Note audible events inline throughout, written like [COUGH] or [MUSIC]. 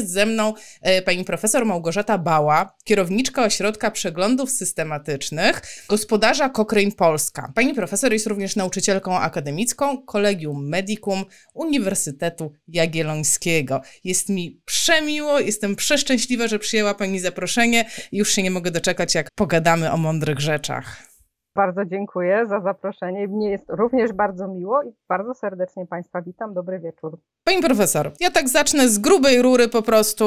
Jest ze mną e, pani profesor Małgorzata Bała, kierowniczka Ośrodka Przeglądów Systematycznych, gospodarza Cochrane Polska. Pani profesor jest również nauczycielką akademicką Kolegium Medicum Uniwersytetu Jagiellońskiego. Jest mi przemiło, jestem przeszczęśliwa, że przyjęła pani zaproszenie już się nie mogę doczekać, jak pogadamy o mądrych rzeczach. Bardzo dziękuję za zaproszenie. Mnie jest również bardzo miło i bardzo serdecznie Państwa witam. Dobry wieczór. Pani profesor, ja tak zacznę z grubej rury po prostu.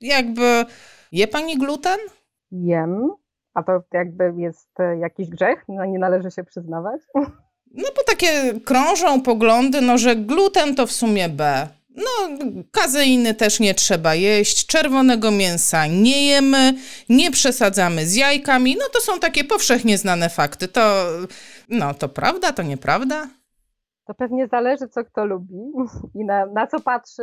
Jakby je Pani gluten? Jem. A to jakby jest e, jakiś grzech? No, nie należy się przyznawać? No bo takie krążą poglądy, no że gluten to w sumie B. No, kazeiny też nie trzeba jeść, czerwonego mięsa nie jemy, nie przesadzamy z jajkami. No to są takie powszechnie znane fakty. To, no, to prawda, to nieprawda? To pewnie zależy, co kto lubi i na, na co patrzy,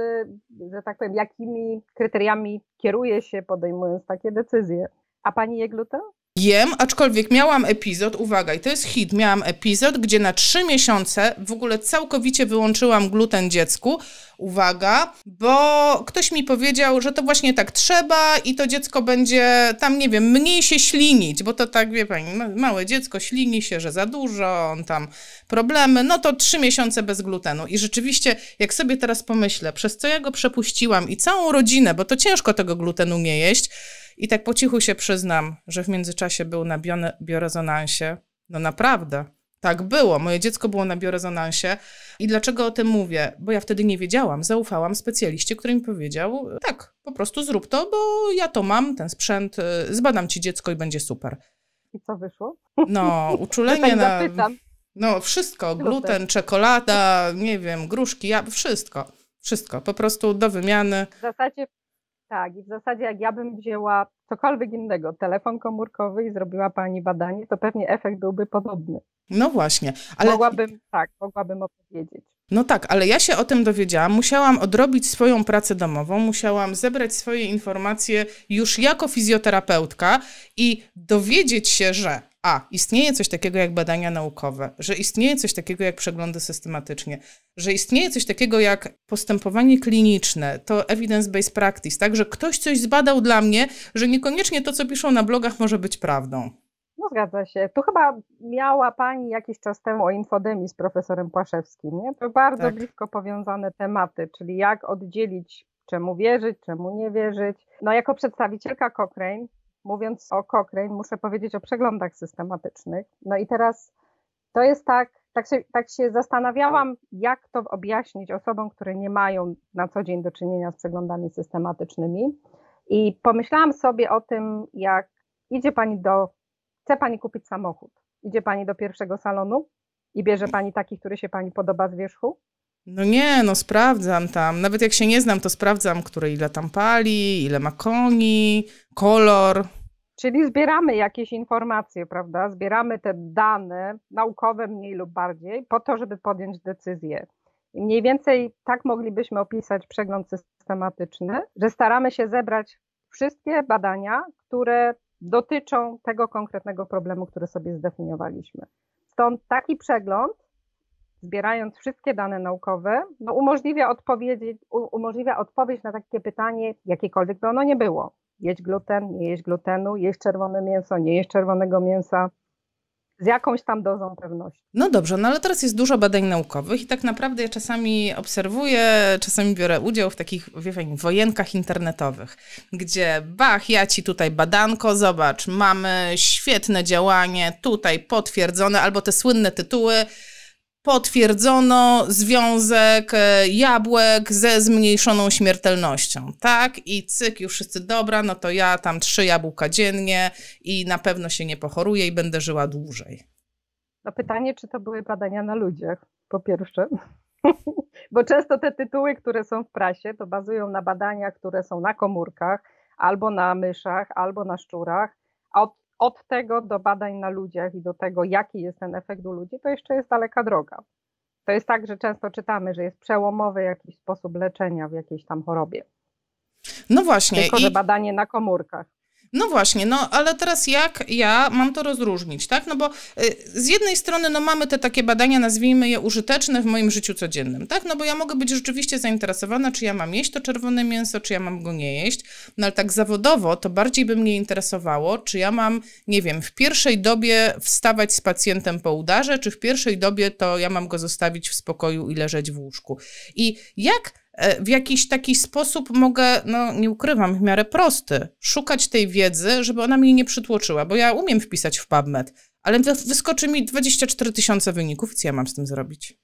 że tak powiem, jakimi kryteriami kieruje się, podejmując takie decyzje. A pani je gluten? Jem, aczkolwiek miałam epizod, uwaga, i to jest hit, miałam epizod, gdzie na trzy miesiące w ogóle całkowicie wyłączyłam gluten dziecku. Uwaga, bo ktoś mi powiedział, że to właśnie tak trzeba i to dziecko będzie tam, nie wiem, mniej się ślinić, bo to tak, wie pani, małe dziecko ślini się, że za dużo, on tam problemy, no to trzy miesiące bez glutenu. I rzeczywiście, jak sobie teraz pomyślę, przez co ja go przepuściłam i całą rodzinę, bo to ciężko tego glutenu nie jeść, i tak po cichu się przyznam, że w międzyczasie był na biorezonansie. No naprawdę. Tak było. Moje dziecko było na biorezonansie. I dlaczego o tym mówię? Bo ja wtedy nie wiedziałam. Zaufałam specjaliście, który mi powiedział: tak, po prostu zrób to, bo ja to mam, ten sprzęt, y, zbadam ci dziecko i będzie super. I co wyszło? No, [LAUGHS] uczulenie na. No, wszystko. Gluten, czekolada, nie wiem, gruszki, ja, wszystko. Wszystko. Po prostu do wymiany. W zasadzie tak, i w zasadzie jak ja bym wzięła cokolwiek innego, telefon komórkowy i zrobiła pani badanie, to pewnie efekt byłby podobny. No właśnie, ale. Mogłabym, tak, mogłabym opowiedzieć. No tak, ale ja się o tym dowiedziałam. Musiałam odrobić swoją pracę domową, musiałam zebrać swoje informacje już jako fizjoterapeutka i dowiedzieć się, że a, istnieje coś takiego jak badania naukowe, że istnieje coś takiego jak przeglądy systematyczne, że istnieje coś takiego jak postępowanie kliniczne, to evidence-based practice, tak, że ktoś coś zbadał dla mnie, że niekoniecznie to, co piszą na blogach, może być prawdą. No zgadza się. Tu chyba miała Pani jakiś czas temu o infodemii z profesorem Płaszewskim, nie? To bardzo tak. blisko powiązane tematy, czyli jak oddzielić, czemu wierzyć, czemu nie wierzyć. No jako przedstawicielka Cochrane mówiąc o Cochrane, muszę powiedzieć o przeglądach systematycznych. No i teraz to jest tak, tak się, tak się zastanawiałam, jak to objaśnić osobom, które nie mają na co dzień do czynienia z przeglądami systematycznymi. I pomyślałam sobie o tym, jak idzie pani do, chce pani kupić samochód, idzie pani do pierwszego salonu i bierze pani taki, który się pani podoba z wierzchu. No nie, no sprawdzam tam. Nawet jak się nie znam, to sprawdzam, które ile tam pali, ile ma koni, kolor. Czyli zbieramy jakieś informacje, prawda? Zbieramy te dane naukowe mniej lub bardziej po to, żeby podjąć decyzję. I mniej więcej tak moglibyśmy opisać przegląd systematyczny, że staramy się zebrać wszystkie badania, które dotyczą tego konkretnego problemu, który sobie zdefiniowaliśmy. Stąd taki przegląd zbierając wszystkie dane naukowe, no umożliwia, umożliwia odpowiedź na takie pytanie, jakiekolwiek by ono nie było. Jeść gluten, nie jeść glutenu, jeść czerwone mięso, nie jeść czerwonego mięsa, z jakąś tam dozą pewności. No dobrze, no ale teraz jest dużo badań naukowych i tak naprawdę ja czasami obserwuję, czasami biorę udział w takich, wie pani, wojenkach internetowych, gdzie bach, ja ci tutaj badanko, zobacz, mamy świetne działanie, tutaj potwierdzone, albo te słynne tytuły, potwierdzono związek e, jabłek ze zmniejszoną śmiertelnością, tak? I cyk, już wszyscy, dobra, no to ja tam trzy jabłka dziennie i na pewno się nie pochoruję i będę żyła dłużej. No pytanie, czy to były badania na ludziach, po pierwsze. [LAUGHS] Bo często te tytuły, które są w prasie, to bazują na badaniach, które są na komórkach, albo na myszach, albo na szczurach, a od od tego do badań na ludziach i do tego, jaki jest ten efekt u ludzi, to jeszcze jest daleka droga. To jest tak, że często czytamy, że jest przełomowy jakiś sposób leczenia w jakiejś tam chorobie. No właśnie. Tylko, że badanie na komórkach. No właśnie, no ale teraz jak ja mam to rozróżnić, tak? No bo y, z jednej strony no mamy te takie badania, nazwijmy je użyteczne w moim życiu codziennym, tak? No bo ja mogę być rzeczywiście zainteresowana, czy ja mam jeść to czerwone mięso, czy ja mam go nie jeść, no ale tak zawodowo to bardziej by mnie interesowało, czy ja mam, nie wiem, w pierwszej dobie wstawać z pacjentem po udarze, czy w pierwszej dobie to ja mam go zostawić w spokoju i leżeć w łóżku. I jak w jakiś taki sposób mogę, no nie ukrywam, w miarę prosty, szukać tej wiedzy, żeby ona mnie nie przytłoczyła, bo ja umiem wpisać w PubMed, ale wyskoczy mi 24 tysiące wyników i co ja mam z tym zrobić?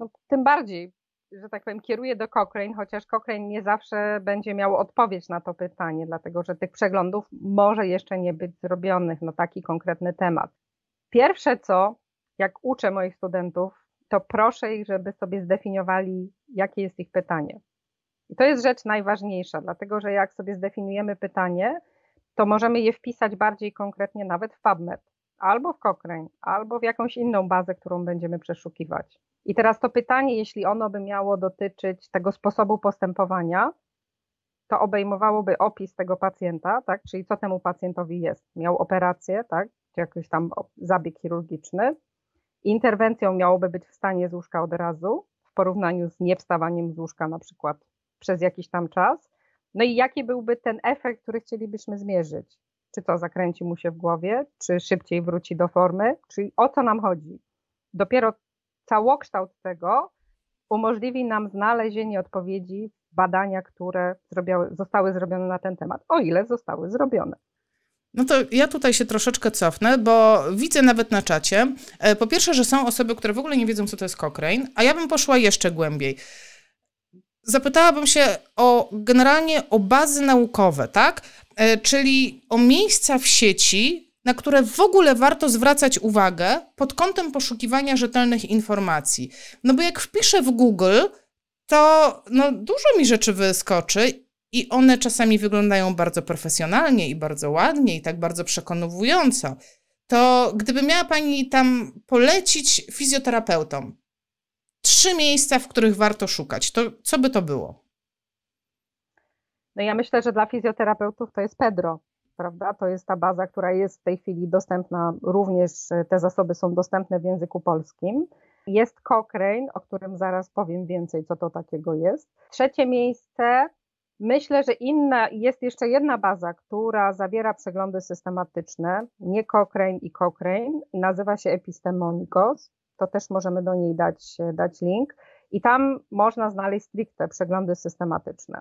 No, tym bardziej, że tak powiem, kieruję do Cochrane, chociaż Cochrane nie zawsze będzie miał odpowiedź na to pytanie, dlatego że tych przeglądów może jeszcze nie być zrobionych na taki konkretny temat. Pierwsze co, jak uczę moich studentów, to proszę ich, żeby sobie zdefiniowali, jakie jest ich pytanie. I to jest rzecz najważniejsza, dlatego że jak sobie zdefiniujemy pytanie, to możemy je wpisać bardziej konkretnie nawet w PubMed, albo w Cochrane, albo w jakąś inną bazę, którą będziemy przeszukiwać. I teraz to pytanie, jeśli ono by miało dotyczyć tego sposobu postępowania, to obejmowałoby opis tego pacjenta, tak? czyli co temu pacjentowi jest. Miał operację, tak? czy jakiś tam zabieg chirurgiczny, interwencją miałoby być wstanie z łóżka od razu, w porównaniu z niewstawaniem z łóżka na przykład przez jakiś tam czas. No i jaki byłby ten efekt, który chcielibyśmy zmierzyć? Czy to zakręci mu się w głowie, czy szybciej wróci do formy, czyli o co nam chodzi? Dopiero całokształt tego umożliwi nam znalezienie odpowiedzi w badania, które zostały zrobione na ten temat, o ile zostały zrobione. No to ja tutaj się troszeczkę cofnę, bo widzę nawet na czacie, e, po pierwsze, że są osoby, które w ogóle nie wiedzą, co to jest Cochrane, a ja bym poszła jeszcze głębiej. Zapytałabym się o generalnie o bazy naukowe, tak? E, czyli o miejsca w sieci, na które w ogóle warto zwracać uwagę pod kątem poszukiwania rzetelnych informacji. No bo jak wpiszę w Google, to no, dużo mi rzeczy wyskoczy i one czasami wyglądają bardzo profesjonalnie i bardzo ładnie i tak bardzo przekonująco. To gdyby miała Pani tam polecić fizjoterapeutom trzy miejsca, w których warto szukać, to co by to było? No ja myślę, że dla fizjoterapeutów to jest Pedro, prawda? To jest ta baza, która jest w tej chwili dostępna, również te zasoby są dostępne w języku polskim. Jest Cochrane, o którym zaraz powiem więcej, co to takiego jest. Trzecie miejsce Myślę, że inna, jest jeszcze jedna baza, która zawiera przeglądy systematyczne, nie Cochrane i Cochrane, nazywa się Epistemonikos. To też możemy do niej dać, dać link. I tam można znaleźć stricte przeglądy systematyczne.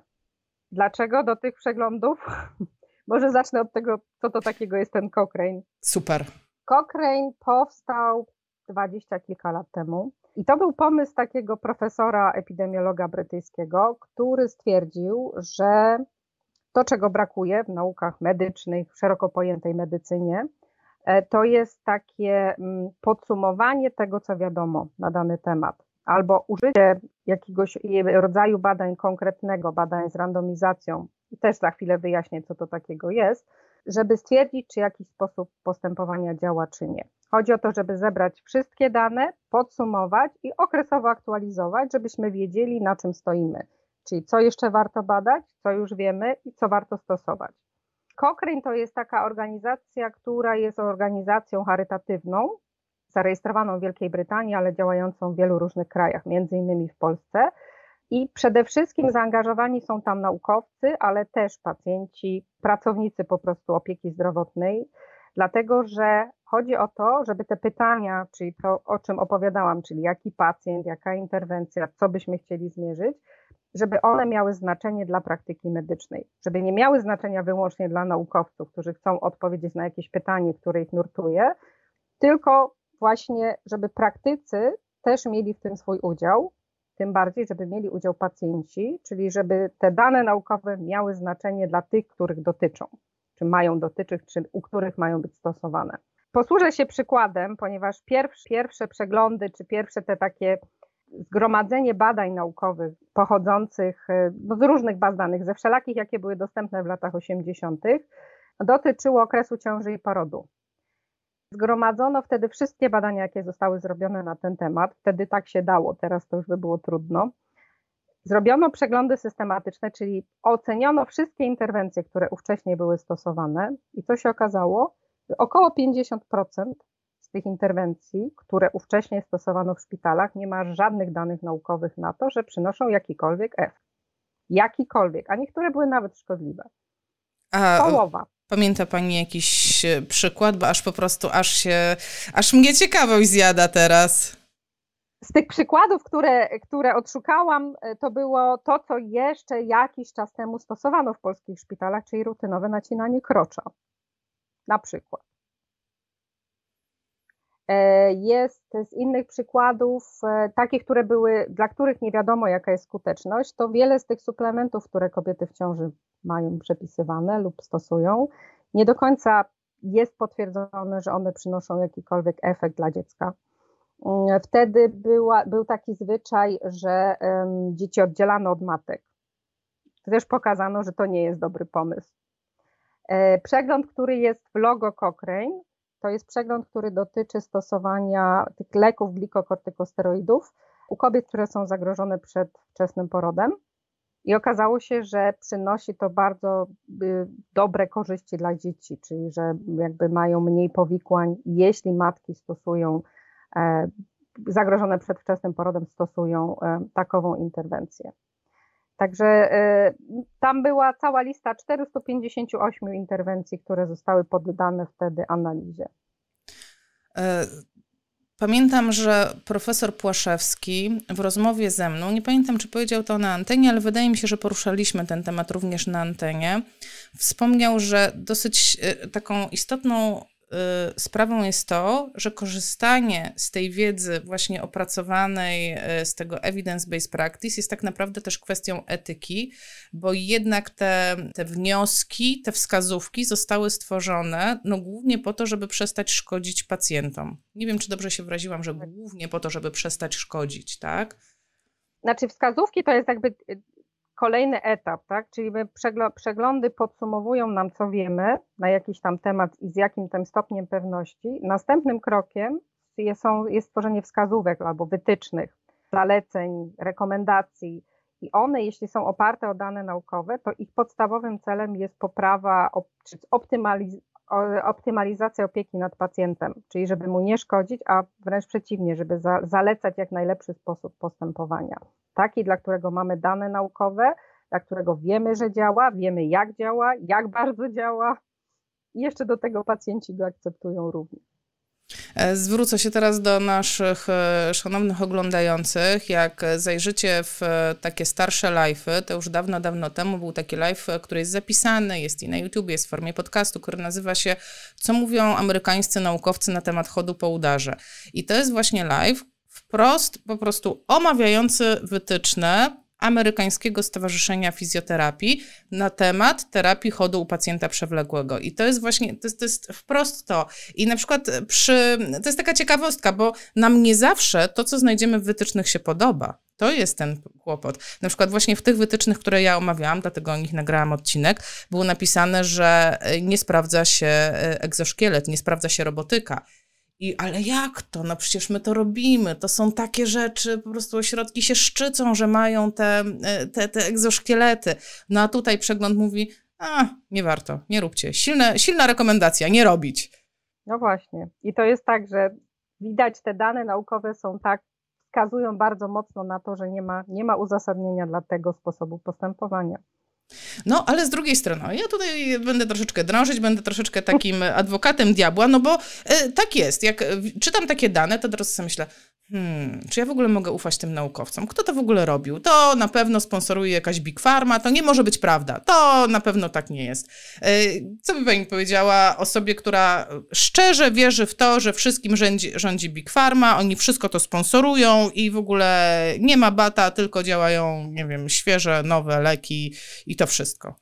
Dlaczego do tych przeglądów? [LAUGHS] Może zacznę od tego, co to takiego jest ten Cochrane. Super. Cochrane powstał dwadzieścia kilka lat temu. I to był pomysł takiego profesora epidemiologa brytyjskiego, który stwierdził, że to, czego brakuje w naukach medycznych, w szeroko pojętej medycynie, e, to jest takie mm, podsumowanie tego, co wiadomo na dany temat, albo użycie jakiegoś rodzaju badań konkretnego, badań z randomizacją, i też za chwilę wyjaśnię, co to takiego jest, żeby stwierdzić, czy jakiś sposób postępowania działa, czy nie. Chodzi o to, żeby zebrać wszystkie dane, podsumować i okresowo aktualizować, żebyśmy wiedzieli, na czym stoimy. Czyli co jeszcze warto badać, co już wiemy i co warto stosować. Cochrane to jest taka organizacja, która jest organizacją charytatywną, zarejestrowaną w Wielkiej Brytanii, ale działającą w wielu różnych krajach, między innymi w Polsce. I przede wszystkim zaangażowani są tam naukowcy, ale też pacjenci, pracownicy po prostu opieki zdrowotnej, dlatego że chodzi o to, żeby te pytania, czyli to, o czym opowiadałam, czyli jaki pacjent, jaka interwencja, co byśmy chcieli zmierzyć, żeby one miały znaczenie dla praktyki medycznej, żeby nie miały znaczenia wyłącznie dla naukowców, którzy chcą odpowiedzieć na jakieś pytanie, które ich nurtuje, tylko właśnie, żeby praktycy też mieli w tym swój udział, tym bardziej, żeby mieli udział pacjenci, czyli żeby te dane naukowe miały znaczenie dla tych, których dotyczą, czy mają dotyczyć, czy u których mają być stosowane. Posłużę się przykładem, ponieważ pierwsze, pierwsze przeglądy, czy pierwsze te takie zgromadzenie badań naukowych pochodzących e, no, z różnych baz danych, ze wszelakich, jakie były dostępne w latach 80., dotyczyło okresu ciąży i porodu. Zgromadzono wtedy wszystkie badania, jakie zostały zrobione na ten temat. Wtedy tak się dało, teraz to już by było trudno. Zrobiono przeglądy systematyczne, czyli oceniono wszystkie interwencje, które ówcześnie były stosowane, i co się okazało? Około 50% z tych interwencji, które ówcześnie stosowano w szpitalach, nie ma żadnych danych naukowych na to, że przynoszą jakikolwiek efekt. Jakikolwiek, a niektóre były nawet szkodliwe. A Połowa. Pamięta Pani jakiś e, przykład, bo aż po prostu, aż się, aż mnie ciekawość zjada teraz. Z tych przykładów, które, które odszukałam, e, to było to, co jeszcze jakiś czas temu stosowano w polskich szpitalach, czyli rutynowe nacinanie krocza. Na przykład. E, jest z innych przykładów, takich, które były, dla których nie wiadomo, jaka jest skuteczność, to wiele z tych suplementów, które kobiety w ciąży mają przepisywane lub stosują, nie do końca jest potwierdzone, że one przynoszą jakikolwiek efekt dla dziecka. Mm, wtedy była, był taki zwyczaj, że dzieci oddzielano od matek. Też pokazano, że to nie jest dobry pomysł. E, przegląd, który jest w logo Cochrane, to jest przegląd, który dotyczy stosowania tych leków glikokortykosteroidów u kobiet, które są zagrożone przed wczesnym porodem. I okazało się, że przynosi to bardzo y, dobre korzyści dla dzieci, czyli że jakby mają mniej powikłań, jeśli matki stosują e, zagrożone przedwczesnym porodem, stosują e, takową interwencję. Także e, tam była cała lista 458 interwencji, które zostały poddane wtedy analizie. Pamiętam, że profesor Płaszewski w rozmowie ze mną, nie pamiętam czy powiedział to na antenie, ale wydaje mi się, że poruszaliśmy ten temat również na antenie, wspomniał, że dosyć e, taką istotną Y, sprawą jest to, że korzystanie z tej wiedzy właśnie opracowanej, y, z tego evidence-based practice jest tak naprawdę też kwestią etyki, bo jednak te, te wnioski, te wskazówki zostały stworzone no głównie po to, żeby przestać szkodzić pacjentom. Nie wiem, czy dobrze się wyraziłam, że głównie po to, żeby przestać szkodzić, tak? Znaczy wskazówki to jest jakby kolejny etap, tak? Czyli przeglądy podsumowują nam, co wiemy na jakiś tam temat i z jakim tym stopniem pewności. Następnym krokiem jest, jest stworzenie wskazówek albo wytycznych, zaleceń, rekomendacji. I one, jeśli są oparte o dane naukowe, to ich podstawowym celem jest poprawa czy optymaliz optymalizacja opieki nad pacjentem, czyli żeby mu nie szkodzić, a wręcz przeciwnie, żeby za zalecać jak najlepszy sposób postępowania taki, dla którego mamy dane naukowe, dla którego wiemy, że działa, wiemy jak działa, jak bardzo działa i jeszcze do tego pacjenci go akceptują również. E, zwrócę się teraz do naszych e, szanownych oglądających. Jak zajrzycie w e, takie starsze live'y, to już dawno, dawno temu był taki live, który jest zapisany, jest i na YouTube, jest w formie podcastu, który nazywa się Co mówią amerykańscy naukowcy na temat chodu po udarze. I to jest właśnie live, wprost po prostu omawiający wytyczne Amerykańskiego Stowarzyszenia Fizjoterapii na temat terapii chodu u pacjenta przewlekłego. I to jest właśnie, to jest, to jest wprost to. I na przykład przy, to jest taka ciekawostka, bo nam nie zawsze to, co znajdziemy w wytycznych się podoba. To jest ten kłopot. Na przykład właśnie w tych wytycznych, które ja omawiałam, dlatego o nich nagrałam odcinek, było napisane, że nie sprawdza się egzoszkielet, nie sprawdza się robotyka. I, ale jak to? No przecież my to robimy. To są takie rzeczy, po prostu ośrodki się szczycą, że mają te, e, te, te egzoszkielety. No a tutaj przegląd mówi, a nie warto, nie róbcie. Silne, silna rekomendacja, nie robić. No właśnie. I to jest tak, że widać te dane naukowe są tak, wskazują bardzo mocno na to, że nie ma, nie ma uzasadnienia dla tego sposobu postępowania. No, ale z drugiej strony, ja tutaj będę troszeczkę drążyć, będę troszeczkę takim adwokatem diabła, no bo y, tak jest. Jak czytam takie dane, to teraz sobie myślę, Hmm, czy ja w ogóle mogę ufać tym naukowcom? Kto to w ogóle robił? To na pewno sponsoruje jakaś Big Pharma, to nie może być prawda. To na pewno tak nie jest. E, co by pani powiedziała osobie, która szczerze wierzy w to, że wszystkim rządzi, rządzi Big Pharma, oni wszystko to sponsorują i w ogóle nie ma bata, tylko działają, nie wiem, świeże, nowe leki i to wszystko.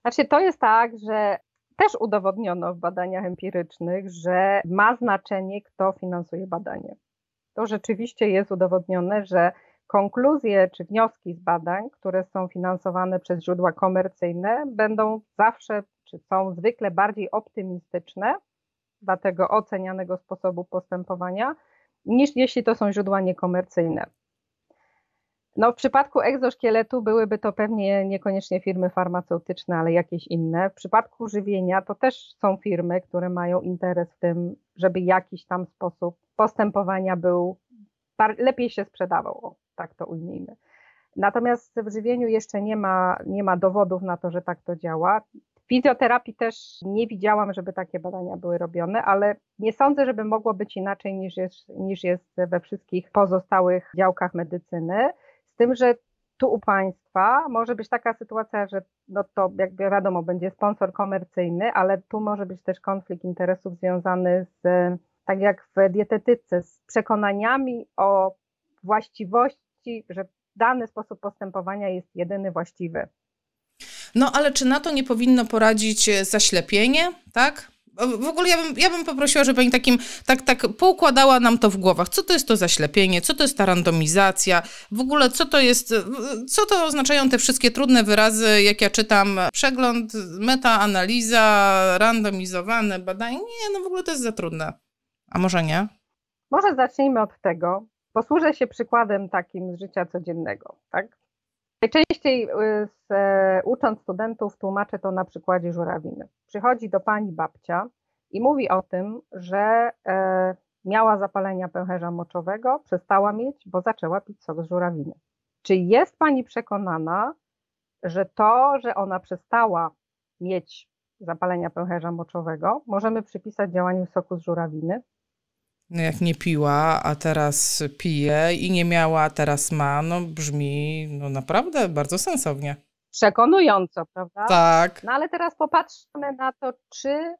Znaczy, to jest tak, że też udowodniono w badaniach empirycznych, że ma znaczenie, kto finansuje badanie to rzeczywiście jest udowodnione, że konkluzje czy wnioski z badań, które są finansowane przez źródła komercyjne, będą zawsze, czy są zwykle bardziej optymistyczne dla tego ocenianego sposobu postępowania, niż jeśli to są źródła niekomercyjne. No, w przypadku egzoszkieletu byłyby to pewnie niekoniecznie firmy farmaceutyczne, ale jakieś inne. W przypadku żywienia to też są firmy, które mają interes w tym, żeby jakiś tam sposób postępowania był, lepiej się sprzedawał, tak to ujmijmy. Natomiast w żywieniu jeszcze nie ma, nie ma dowodów na to, że tak to działa. W fizjoterapii też nie widziałam, żeby takie badania były robione, ale nie sądzę, żeby mogło być inaczej niż jest, niż jest we wszystkich pozostałych działkach medycyny. Z tym, że tu u państwa może być taka sytuacja, że no to jakby wiadomo, będzie sponsor komercyjny, ale tu może być też konflikt interesów związany z, tak jak w dietetyce, z przekonaniami o właściwości, że dany sposób postępowania jest jedyny właściwy. No ale czy na to nie powinno poradzić zaślepienie, tak? W ogóle ja bym, ja bym poprosiła, żeby pani takim, tak, tak poukładała nam to w głowach. Co to jest to zaślepienie, co to jest ta randomizacja, w ogóle co to jest, co to oznaczają te wszystkie trudne wyrazy, jak ja czytam, przegląd, metaanaliza, randomizowane badanie. Nie, no w ogóle to jest za trudne. A może nie? Może zacznijmy od tego. Posłużę się przykładem takim z życia codziennego, tak? Najczęściej y, z, e, ucząc studentów tłumaczę to na przykładzie żurawiny. Przychodzi do pani babcia i mówi o tym, że e, miała zapalenia pęcherza moczowego, przestała mieć, bo zaczęła pić sok z żurawiny. Czy jest pani przekonana, że to, że ona przestała mieć zapalenia pęcherza moczowego, możemy przypisać działaniu soku z żurawiny? No jak nie piła, a teraz pije i nie miała, a teraz ma, no brzmi no naprawdę bardzo sensownie. Przekonująco, prawda? Tak. No ale teraz popatrzmy na to, czy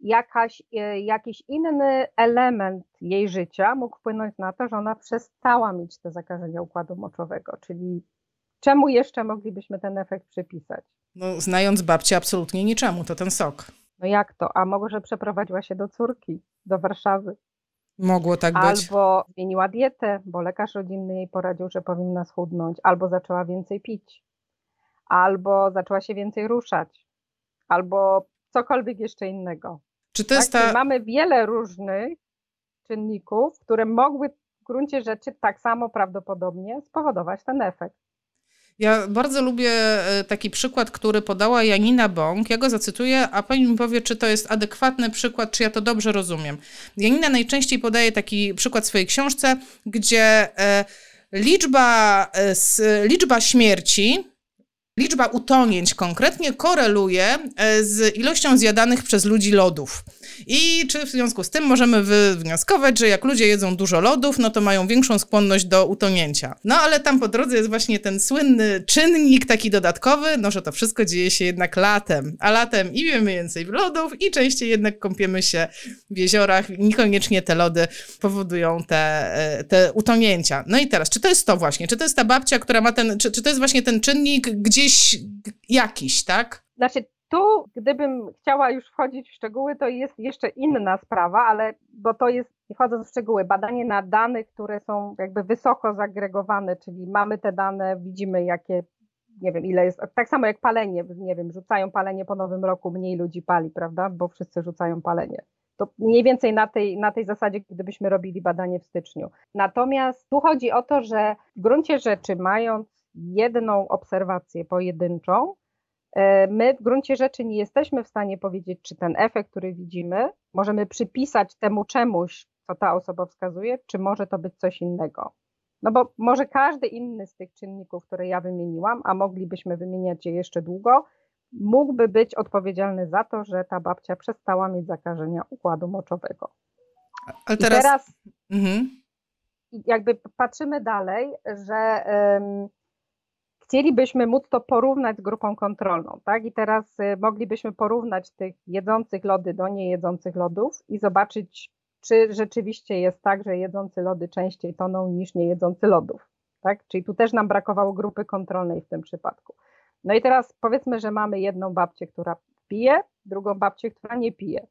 jakaś, e, jakiś inny element jej życia mógł wpłynąć na to, że ona przestała mieć te zakażenia układu moczowego, czyli czemu jeszcze moglibyśmy ten efekt przypisać? No, znając babcię, absolutnie niczemu, to ten sok. No jak to? A może przeprowadziła się do córki, do Warszawy? Mogło tak być. Albo zmieniła dietę, bo lekarz rodzinny jej poradził, że powinna schudnąć, albo zaczęła więcej pić, albo zaczęła się więcej ruszać, albo cokolwiek jeszcze innego. Czy to jest tak? ta... Mamy wiele różnych czynników, które mogły w gruncie rzeczy tak samo prawdopodobnie spowodować ten efekt. Ja bardzo lubię e, taki przykład, który podała Janina Bąk. Ja go zacytuję, a pani mi powie, czy to jest adekwatny przykład, czy ja to dobrze rozumiem. Janina najczęściej podaje taki przykład w swojej książce, gdzie e, liczba, e, liczba śmierci liczba utonięć konkretnie koreluje e, z ilością zjadanych przez ludzi lodów. I czy w związku z tym możemy wywnioskować, że jak ludzie jedzą dużo lodów, no to mają większą skłonność do utonięcia. No ale tam po drodze jest właśnie ten słynny czynnik taki dodatkowy, no że to wszystko dzieje się jednak latem. A latem i wiemy więcej lodów i częściej jednak kąpiemy się w jeziorach. Niekoniecznie te lody powodują te, e, te utonięcia. No i teraz, czy to jest to właśnie? Czy to jest ta babcia, która ma ten, czy, czy to jest właśnie ten czynnik gdzieś gdzieś jakiś, tak? Znaczy, tu, gdybym chciała już wchodzić w szczegóły, to jest jeszcze inna sprawa, ale bo to jest, nie wchodząc w szczegóły, badanie na danych, które są jakby wysoko zagregowane, czyli mamy te dane, widzimy jakie, nie wiem ile jest, tak samo jak palenie, nie wiem, rzucają palenie po nowym roku, mniej ludzi pali, prawda, bo wszyscy rzucają palenie. To mniej więcej na tej, na tej zasadzie, gdybyśmy robili badanie w styczniu. Natomiast tu chodzi o to, że w gruncie rzeczy, mając jedną obserwację pojedynczą, e, my w gruncie rzeczy nie jesteśmy w stanie powiedzieć, czy ten efekt, który widzimy, możemy przypisać temu czemuś, co ta osoba wskazuje, czy może to być coś innego. No bo może każdy inny z tych czynników, które ja wymieniłam, a moglibyśmy wymieniać je jeszcze długo, mógłby być odpowiedzialny za to, że ta babcia przestała mieć zakażenia układu moczowego. Ale teraz... I teraz mhm. jakby patrzymy dalej, że um, chcielibyśmy móc to porównać z grupą kontrolną, tak? I teraz y, moglibyśmy porównać tych jedzących lody do niejedzących lodów i zobaczyć, czy rzeczywiście jest tak, że jedzący lody częściej toną niż niejedzący lodów, tak? Czyli tu też nam brakowało grupy kontrolnej w tym przypadku. No i teraz powiedzmy, że mamy jedną babcię, która pije, drugą babcię, która nie pije.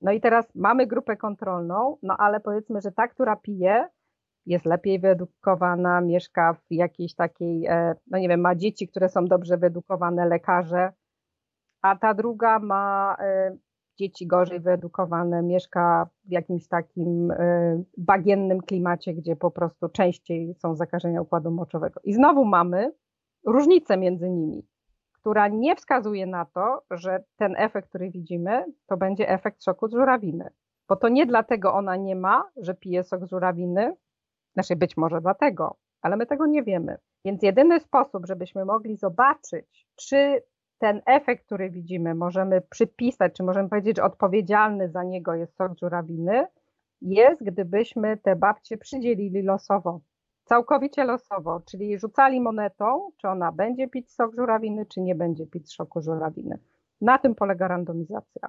No i teraz mamy grupę kontrolną, no ale powiedzmy, że ta, która pije, jest lepiej wyedukowana, mieszka w jakiejś takiej, e, no nie wiem, ma dzieci, które są dobrze wyedukowane, lekarze, a ta druga ma, e, dzieci gorzej wyedukowane, mieszka w jakimś takim y, bagiennym klimacie, gdzie po prostu częściej są zakażenia układu moczowego. I znowu mamy różnicę między nimi, która nie wskazuje na to, że ten efekt, który widzimy, to będzie efekt szoku z żurawiny. Bo to nie dlatego ona nie ma, że pije sok z żurawiny, znaczy być może dlatego, ale my tego nie wiemy. Więc jedyny sposób, żebyśmy mogli zobaczyć, czy ten efekt, który widzimy, możemy przypisać, czy możemy powiedzieć, że odpowiedzialny za niego jest sok żurawiny, jest, gdybyśmy te babcie przydzielili losowo. Całkowicie losowo, czyli rzucali monetą, czy ona będzie pić sok żurawiny, czy nie będzie pić soku żurawiny. Na tym polega randomizacja.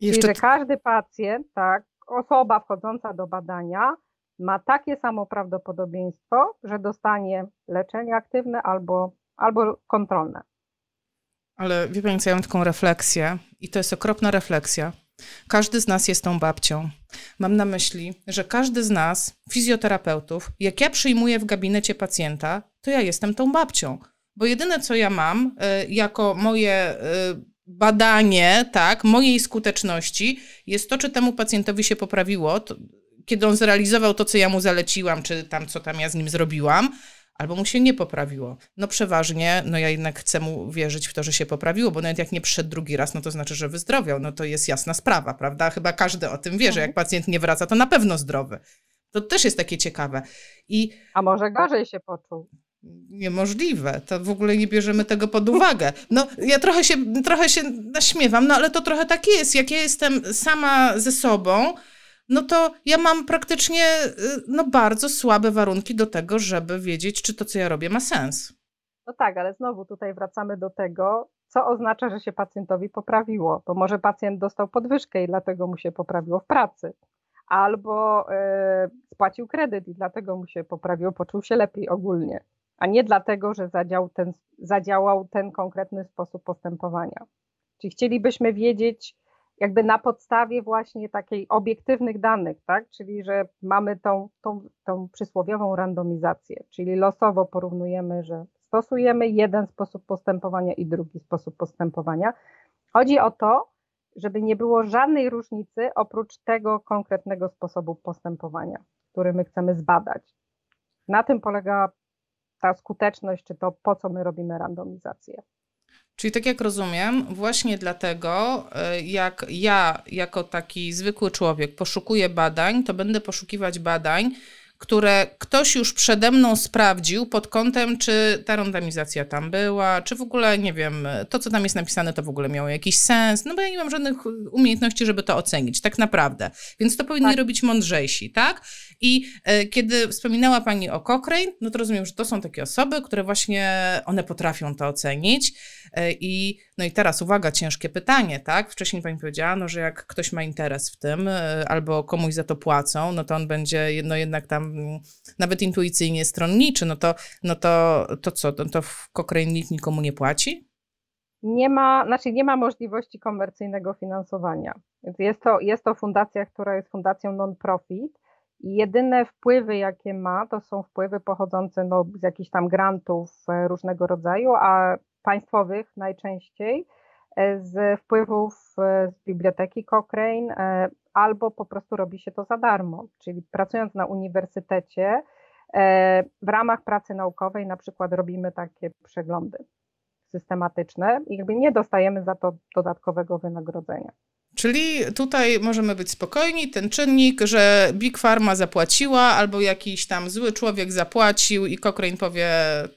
Jeszcze... Czyli, że każdy pacjent, tak, osoba wchodząca do badania ma takie samo prawdopodobieństwo, że dostanie leczenie aktywne albo, albo kontrolne. Ale wie Pani co, ja mam taką refleksję i to jest okropna refleksja. Każdy z nas jest tą babcią. Mam na myśli, że każdy z nas, fizjoterapeutów, jak ja przyjmuję w gabinecie pacjenta, to ja jestem tą babcią. Bo jedyne, co ja mam y, jako moje y, badanie, tak, mojej skuteczności, jest to, czy temu pacjentowi się poprawiło, to, kiedy on zrealizował to, co ja mu zaleciłam, czy tam, co tam ja z nim zrobiłam, albo mu się nie poprawiło. No przeważnie, no ja jednak chcę mu wierzyć w to, że się poprawiło, bo nawet jak nie przyszedł drugi raz, no to znaczy, że wyzdrowiał. No to jest jasna sprawa, prawda? Chyba każdy o tym wie, że jak mhm. pacjent nie wraca, to na pewno zdrowy. To też jest takie ciekawe. I, A może gorzej się poczuł? Niemożliwe. To w ogóle nie bierzemy tego pod uwagę. No, ja trochę się, trochę się naśmiewam, no ale to trochę tak jest. Jak ja jestem sama ze sobą, no to ja mam praktycznie y, no, bardzo słabe warunki do tego, żeby wiedzieć, czy to, co ja robię, ma sens. No tak, ale znowu tutaj wracamy do tego, co oznacza, że się pacjentowi poprawiło. Bo może pacjent dostał podwyżkę i dlatego mu się poprawiło w pracy. Albo y, spłacił kredyt i dlatego mu się poprawiło, poczuł się lepiej ogólnie. A nie dlatego, że zadział ten, zadziałał ten konkretny sposób postępowania. Czyli chcielibyśmy wiedzieć, jakby na podstawie właśnie takiej obiektywnych danych, tak? Czyli że mamy tą, tą, tą przysłowiową randomizację, czyli losowo porównujemy, że stosujemy jeden sposób postępowania i drugi sposób postępowania. Chodzi o to, żeby nie było żadnej różnicy oprócz tego konkretnego sposobu postępowania, który my chcemy zbadać. Na tym polega ta skuteczność, czy to po co my robimy randomizację. Czyli tak jak rozumiem, właśnie dlatego, e, jak ja jako taki zwykły człowiek poszukuję badań, to będę poszukiwać badań, które ktoś już przede mną sprawdził pod kątem, czy ta randomizacja tam była, czy w ogóle, nie wiem, to, co tam jest napisane, to w ogóle miało jakiś sens, no bo ja nie mam żadnych umiejętności, żeby to ocenić, tak naprawdę. Więc to powinni tak. robić mądrzejsi, tak? I e, kiedy wspominała Pani o Cochrane, no to rozumiem, że to są takie osoby, które właśnie, one potrafią to ocenić e, i no i teraz uwaga, ciężkie pytanie, tak? Wcześniej Pani powiedziała, no, że jak ktoś ma interes w tym e, albo komuś za to płacą, no to on będzie no jednak tam Mm, nawet intuicyjnie stronniczy, no to, no to, to co, to, to w Cochrane nikt nikomu nie płaci? Nie ma, znaczy nie ma możliwości komercyjnego finansowania. Jest to, jest to fundacja, która jest fundacją non-profit jedyne wpływy, jakie ma, to są wpływy pochodzące no, z jakichś tam grantów e, różnego rodzaju, a państwowych najczęściej, e, z wpływów e, z biblioteki Cochrane, albo po prostu robi się to za darmo. Czyli pracując na uniwersytecie, w ramach pracy naukowej na przykład robimy takie przeglądy systematyczne i jakby nie dostajemy za to dodatkowego wynagrodzenia. Czyli tutaj możemy być spokojni, ten czynnik, że Big Pharma zapłaciła, albo jakiś tam zły człowiek zapłacił i Cochrane powie,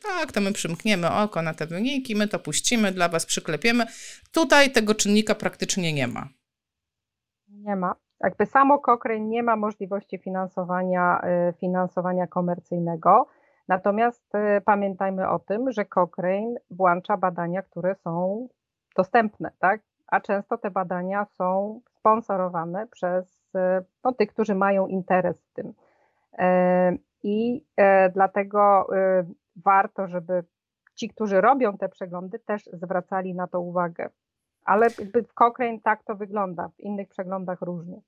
tak, to my przymkniemy oko na te wyniki, my to puścimy, dla was przyklepiemy. Tutaj tego czynnika praktycznie nie ma. Nie ma jakby samo Cochrane nie ma możliwości finansowania, y, finansowania komercyjnego. Natomiast y, pamiętajmy o tym, że Cochrane włącza badania, które są dostępne, tak? A często te badania są sponsorowane przez y, no, tych, którzy mają interes w tym. I dlatego warto, żeby ci, którzy robią te przeglądy, też zwracali na to uwagę. Ale w Cochrane tak to wygląda, w innych przeglądach różnie.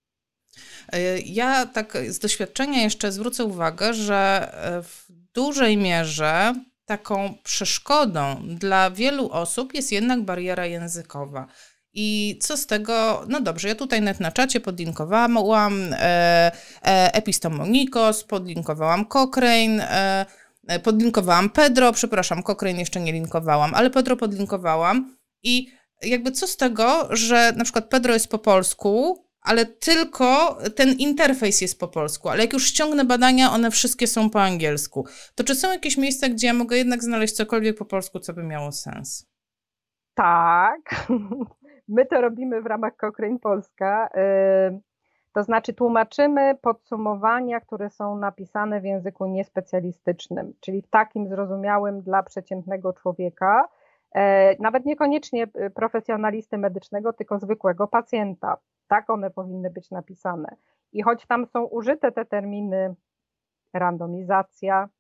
E, ja tak z doświadczenia jeszcze zwrócę uwagę, że e, w dużej mierze taką przeszkodą dla wielu osób jest jednak bariera językowa. I co z tego? No dobrze, ja tutaj na czacie podlinkowałam e, e, Epistomonikos, podlinkowałam Cochrane, e, e, podlinkowałam Pedro, przepraszam, Cochrane jeszcze nie linkowałam, ale Pedro podlinkowałam i jakby co z tego, że na przykład Pedro jest po polsku, ale tylko ten interfejs jest po polsku, ale jak już ściągnę badania, one wszystkie są po angielsku. To czy są jakieś miejsca, gdzie ja mogę jednak znaleźć cokolwiek po polsku, co by miało sens? Tak. My to robimy w ramach Cochrane Polska. To znaczy tłumaczymy podsumowania, które są napisane w języku niespecjalistycznym, czyli w takim zrozumiałym dla przeciętnego człowieka, e, nawet niekoniecznie e, profesjonalisty medycznego, tylko zwykłego pacjenta. Tak one powinny być napisane. I choć tam są użyte te terminy randomizacja, Y,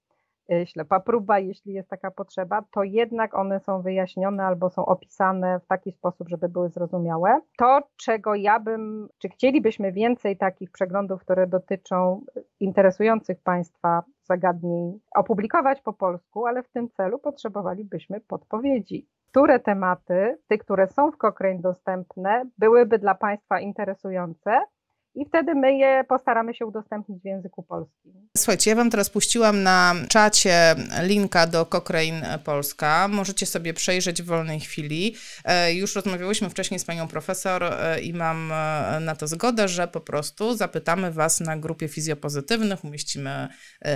ślepa próba, jeśli jest taka potrzeba, to jednak one są wyjaśnione albo są opisane w taki sposób, żeby były zrozumiałe. To, czego ja bym, czy chcielibyśmy więcej takich przeglądów, które dotyczą interesujących Państwa zagadnień, opublikować po polsku, ale w tym celu potrzebowalibyśmy podpowiedzi. Które tematy, te, które są w Cochrane dostępne, byłyby dla Państwa interesujące, i wtedy my je postaramy się udostępnić w języku polskim. Słuchajcie, ja Wam teraz puściłam na czacie linka do Cochrane Polska. Możecie sobie przejrzeć w wolnej chwili. E, już rozmawiałyśmy wcześniej z panią profesor e, i mam e, na to zgodę, że po prostu zapytamy Was na grupie fizjopozytywnych, umieścimy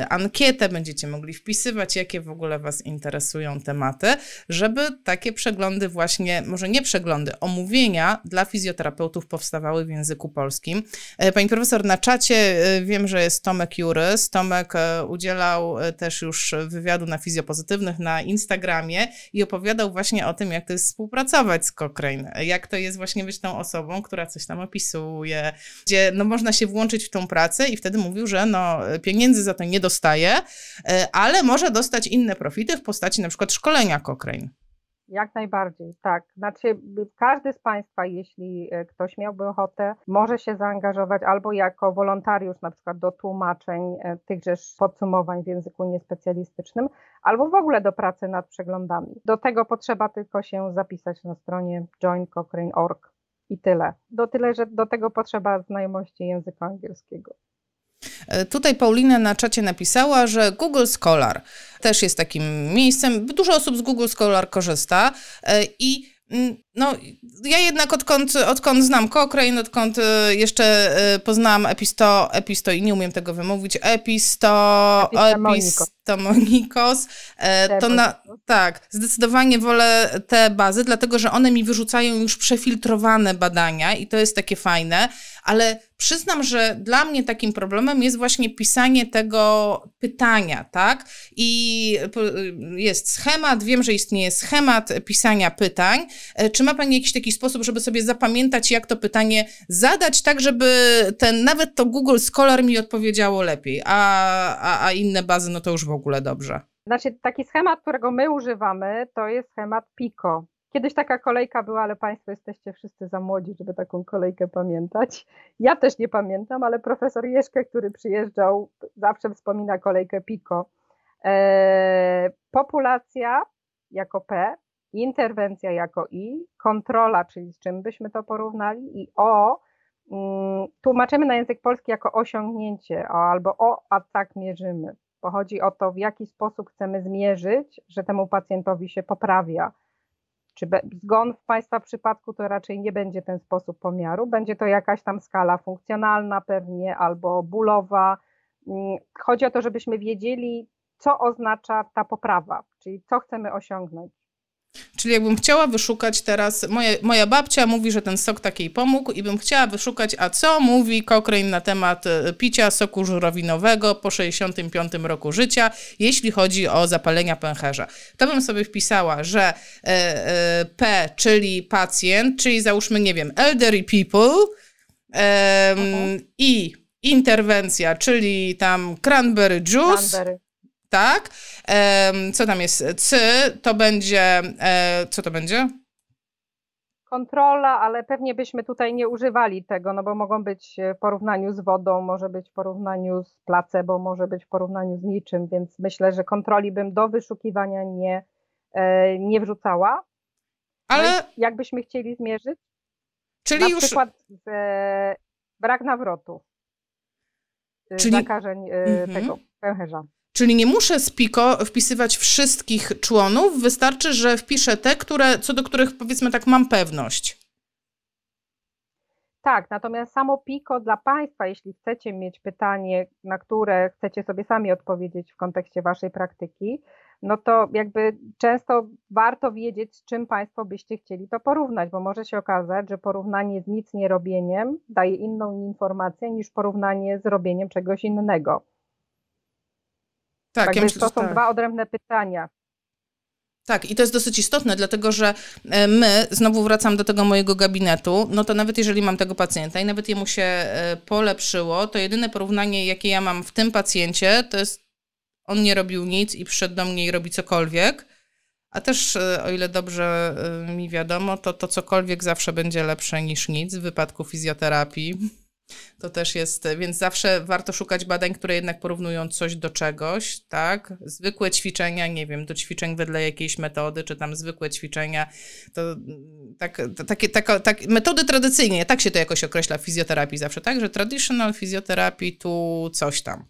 ankietę, będziecie mogli wpisywać, jakie w ogóle Was interesują tematy, żeby takie przeglądy właśnie, może nie przeglądy, omówienia dla fizjoterapeutów powstawały w języku polskim. E, pani profesor, na czacie e, wiem, że jest Tomek Jurys. Tomek e, udzielał też już wywiadu na fizjopozytywnych na Instagramie i opowiadał właśnie o tym, jak to jest współpracować z Cochrane, jak to jest właśnie być tą osobą, która coś tam opisuje, gdzie no, można się włączyć w tą pracę i wtedy mówił, że no, pieniędzy za to nie dostaje, ale może dostać inne profity w postaci na przykład szkolenia Cochrane. Jak najbardziej, tak. Znaczy, każdy z Państwa, jeśli e, ktoś miałby ochotę, może się zaangażować albo jako wolontariusz, na przykład do tłumaczeń e, tychże podsumowań w języku niespecjalistycznym, albo w ogóle do pracy nad przeglądami. Do tego potrzeba tylko się zapisać na stronie joincochrane.org i tyle. Do tyle, że do tego potrzeba znajomości języka angielskiego. E, tutaj Paulina na czacie napisała, że Google Scholar też jest takim miejscem. Dużo osób z Google Scholar korzysta e, i mm, no, ja jednak odkąd, odkąd znam Cochrane, odkąd e, jeszcze poznałam Episto, Episto i nie umiem tego wymówić, Episto, Epistomonikos, to na, tak, zdecydowanie wolę te bazy, dlatego że one mi wyrzucają już przefiltrowane badania i to jest takie fajne, ale przyznam, że dla mnie takim problemem jest właśnie pisanie tego pytania, tak? I jest schemat, wiem, że istnieje schemat pisania pytań. E, czy ma Pani jakiś taki sposób, żeby sobie zapamiętać, jak to pytanie zadać, tak, żeby ten, nawet to Google Scholar mi odpowiedziało lepiej, a, a, a inne bazy, no to już w ogóle dobrze. Znaczy, taki schemat, którego my używamy, to jest schemat PICO. Kiedyś taka kolejka była, ale Państwo jesteście wszyscy za młodzi, żeby taką kolejkę pamiętać. Ja też nie pamiętam, ale profesor Jeszkę, który przyjeżdżał, zawsze wspomina kolejkę PICO. Eee, populacja jako P, interwencja jako I, kontrola, czyli z czym byśmy to porównali, i O mm, tłumaczymy na język polski jako osiągnięcie albo o, a tak mierzymy. Bo chodzi o to, w jaki sposób chcemy zmierzyć, że temu pacjentowi się poprawia czy zgon w Państwa przypadku to raczej nie będzie ten sposób pomiaru, będzie to jakaś tam skala funkcjonalna pewnie albo bólowa. Mm, chodzi o to, żebyśmy wiedzieli, co oznacza ta poprawa, czyli co chcemy osiągnąć. Czyli jakbym chciała wyszukać teraz, moja, moja babcia mówi, że ten sok takiej pomógł i bym chciała wyszukać, a co mówi Cochrane na temat e, picia soku żurawinowego po 65 roku życia, jeśli chodzi o zapalenia pęcherza. To bym sobie wpisała, że e, e, P, czyli pacjent, czyli załóżmy, nie wiem, elderly people e, i interwencja, czyli tam cranberry juice. Cranberry tak? Co tam jest? C to będzie, e, co to będzie? Kontrola, ale pewnie byśmy tutaj nie używali tego, no bo mogą być w porównaniu z wodą, może być w porównaniu z placebo, może być w porównaniu z niczym, więc myślę, że kontroli bym do wyszukiwania nie, e, nie wrzucała. Ale no jakbyśmy chcieli zmierzyć? Czyli Na już... przykład e, brak nawrotu. E, Czyli... Zakażeń e, mhm. tego pęcherza. Czyli nie muszę z PIKO wpisywać wszystkich członów, wystarczy, że wpiszę te, które, co do których powiedzmy tak mam pewność. Tak, natomiast samo PIKO dla Państwa, jeśli chcecie mieć pytanie, na które chcecie sobie sami odpowiedzieć w kontekście Waszej praktyki, no to jakby często warto wiedzieć, z czym Państwo byście chcieli to porównać, bo może się okazać, że porównanie z nic nie robieniem daje inną informację niż porównanie z robieniem czegoś innego. Tak, tak ja myślę, to są tak. dwa odrębne pytania. Tak, i to jest dosyć istotne, dlatego że e, my, znowu wracam do tego mojego gabinetu, no to nawet jeżeli mam tego pacjenta i nawet jemu się e, polepszyło, to jedyne porównanie, jakie ja mam w tym pacjencie, to jest on nie robił nic i przyszedł do mnie i robi cokolwiek. A też, e, o ile dobrze mi wiadomo, to to cokolwiek zawsze będzie lepsze niż nic w wypadku fizjoterapii. To też jest, więc zawsze warto szukać badań, które jednak porównują coś do czegoś, tak? Zwykłe ćwiczenia, nie wiem, do ćwiczeń wedle jakiejś metody, czy tam zwykłe ćwiczenia, to tak, takie, taka, tak, metody tradycyjnie, tak się to jakoś określa w fizjoterapii zawsze, tak? Że traditional fizjoterapii tu coś tam.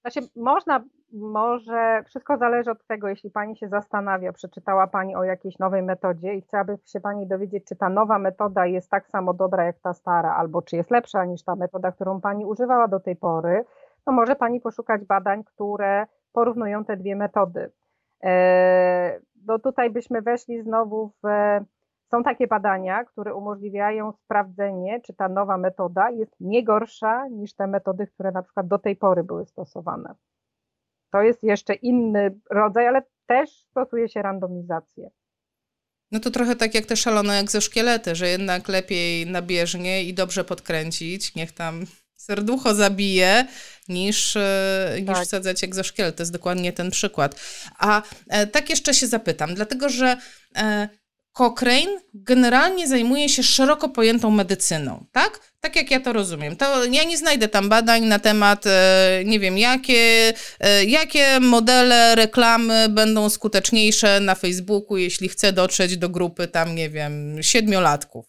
Znaczy, można może wszystko zależy od tego, jeśli Pani się zastanawia, przeczytała Pani o jakiejś nowej metodzie i chciałaby się Pani dowiedzieć, czy ta nowa metoda jest tak samo dobra jak ta stara, albo czy jest lepsza niż ta metoda, którą Pani używała do tej pory, to może Pani poszukać badań, które porównują te dwie metody. E, no tutaj byśmy weszli znowu w. Są takie badania, które umożliwiają sprawdzenie, czy ta nowa metoda jest nie gorsza niż te metody, które na przykład do tej pory były stosowane. To jest jeszcze inny rodzaj, ale też stosuje się randomizację. No to trochę tak jak te szalone egzoszkielety, że jednak lepiej nabieżnie i dobrze podkręcić, niech tam serducho zabije, niż, e, niż tak. wsadzać egzoszkielet. To jest dokładnie ten przykład. A e, tak jeszcze się zapytam, dlatego że e, Cochrane generalnie zajmuje się szeroko pojętą medycyną, tak? Tak jak ja to rozumiem. To ja nie znajdę tam badań na temat, e, nie wiem, jakie, e, jakie modele reklamy będą skuteczniejsze na Facebooku, jeśli chcę dotrzeć do grupy tam, nie wiem, siedmiolatków.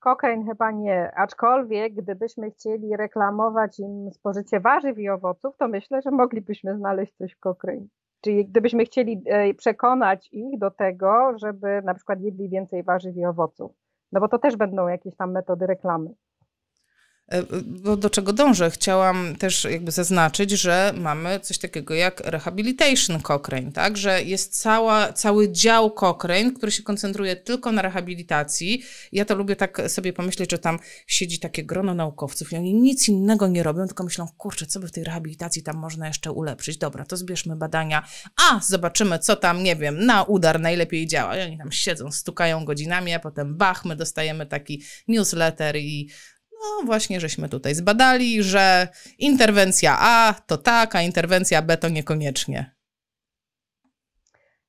Cochrane chyba nie, aczkolwiek gdybyśmy chcieli reklamować im spożycie warzyw i owoców, to myślę, że moglibyśmy znaleźć coś w Cochrane. Czyli gdybyśmy chcieli e, przekonać ich do tego, żeby na przykład jedli więcej warzyw i owoców, no bo to też będą jakieś tam metody reklamy. E, bo do czego dążę? Chciałam też jakby zaznaczyć, że mamy coś takiego jak Rehabilitation Cochrane, tak? Że jest cała, cały dział Cochrane, który się koncentruje tylko na rehabilitacji. Ja to lubię tak sobie pomyśleć, że tam siedzi takie grono naukowców i oni nic innego nie robią, tylko myślą, kurczę, co by w tej rehabilitacji tam można jeszcze ulepszyć? Dobra, to zbierzmy badania, a zobaczymy, co tam, nie wiem, na udar najlepiej działa. I oni tam siedzą, stukają godzinami, a potem bach, my dostajemy taki newsletter i no właśnie, żeśmy tutaj zbadali, że interwencja A to tak, a interwencja B to niekoniecznie.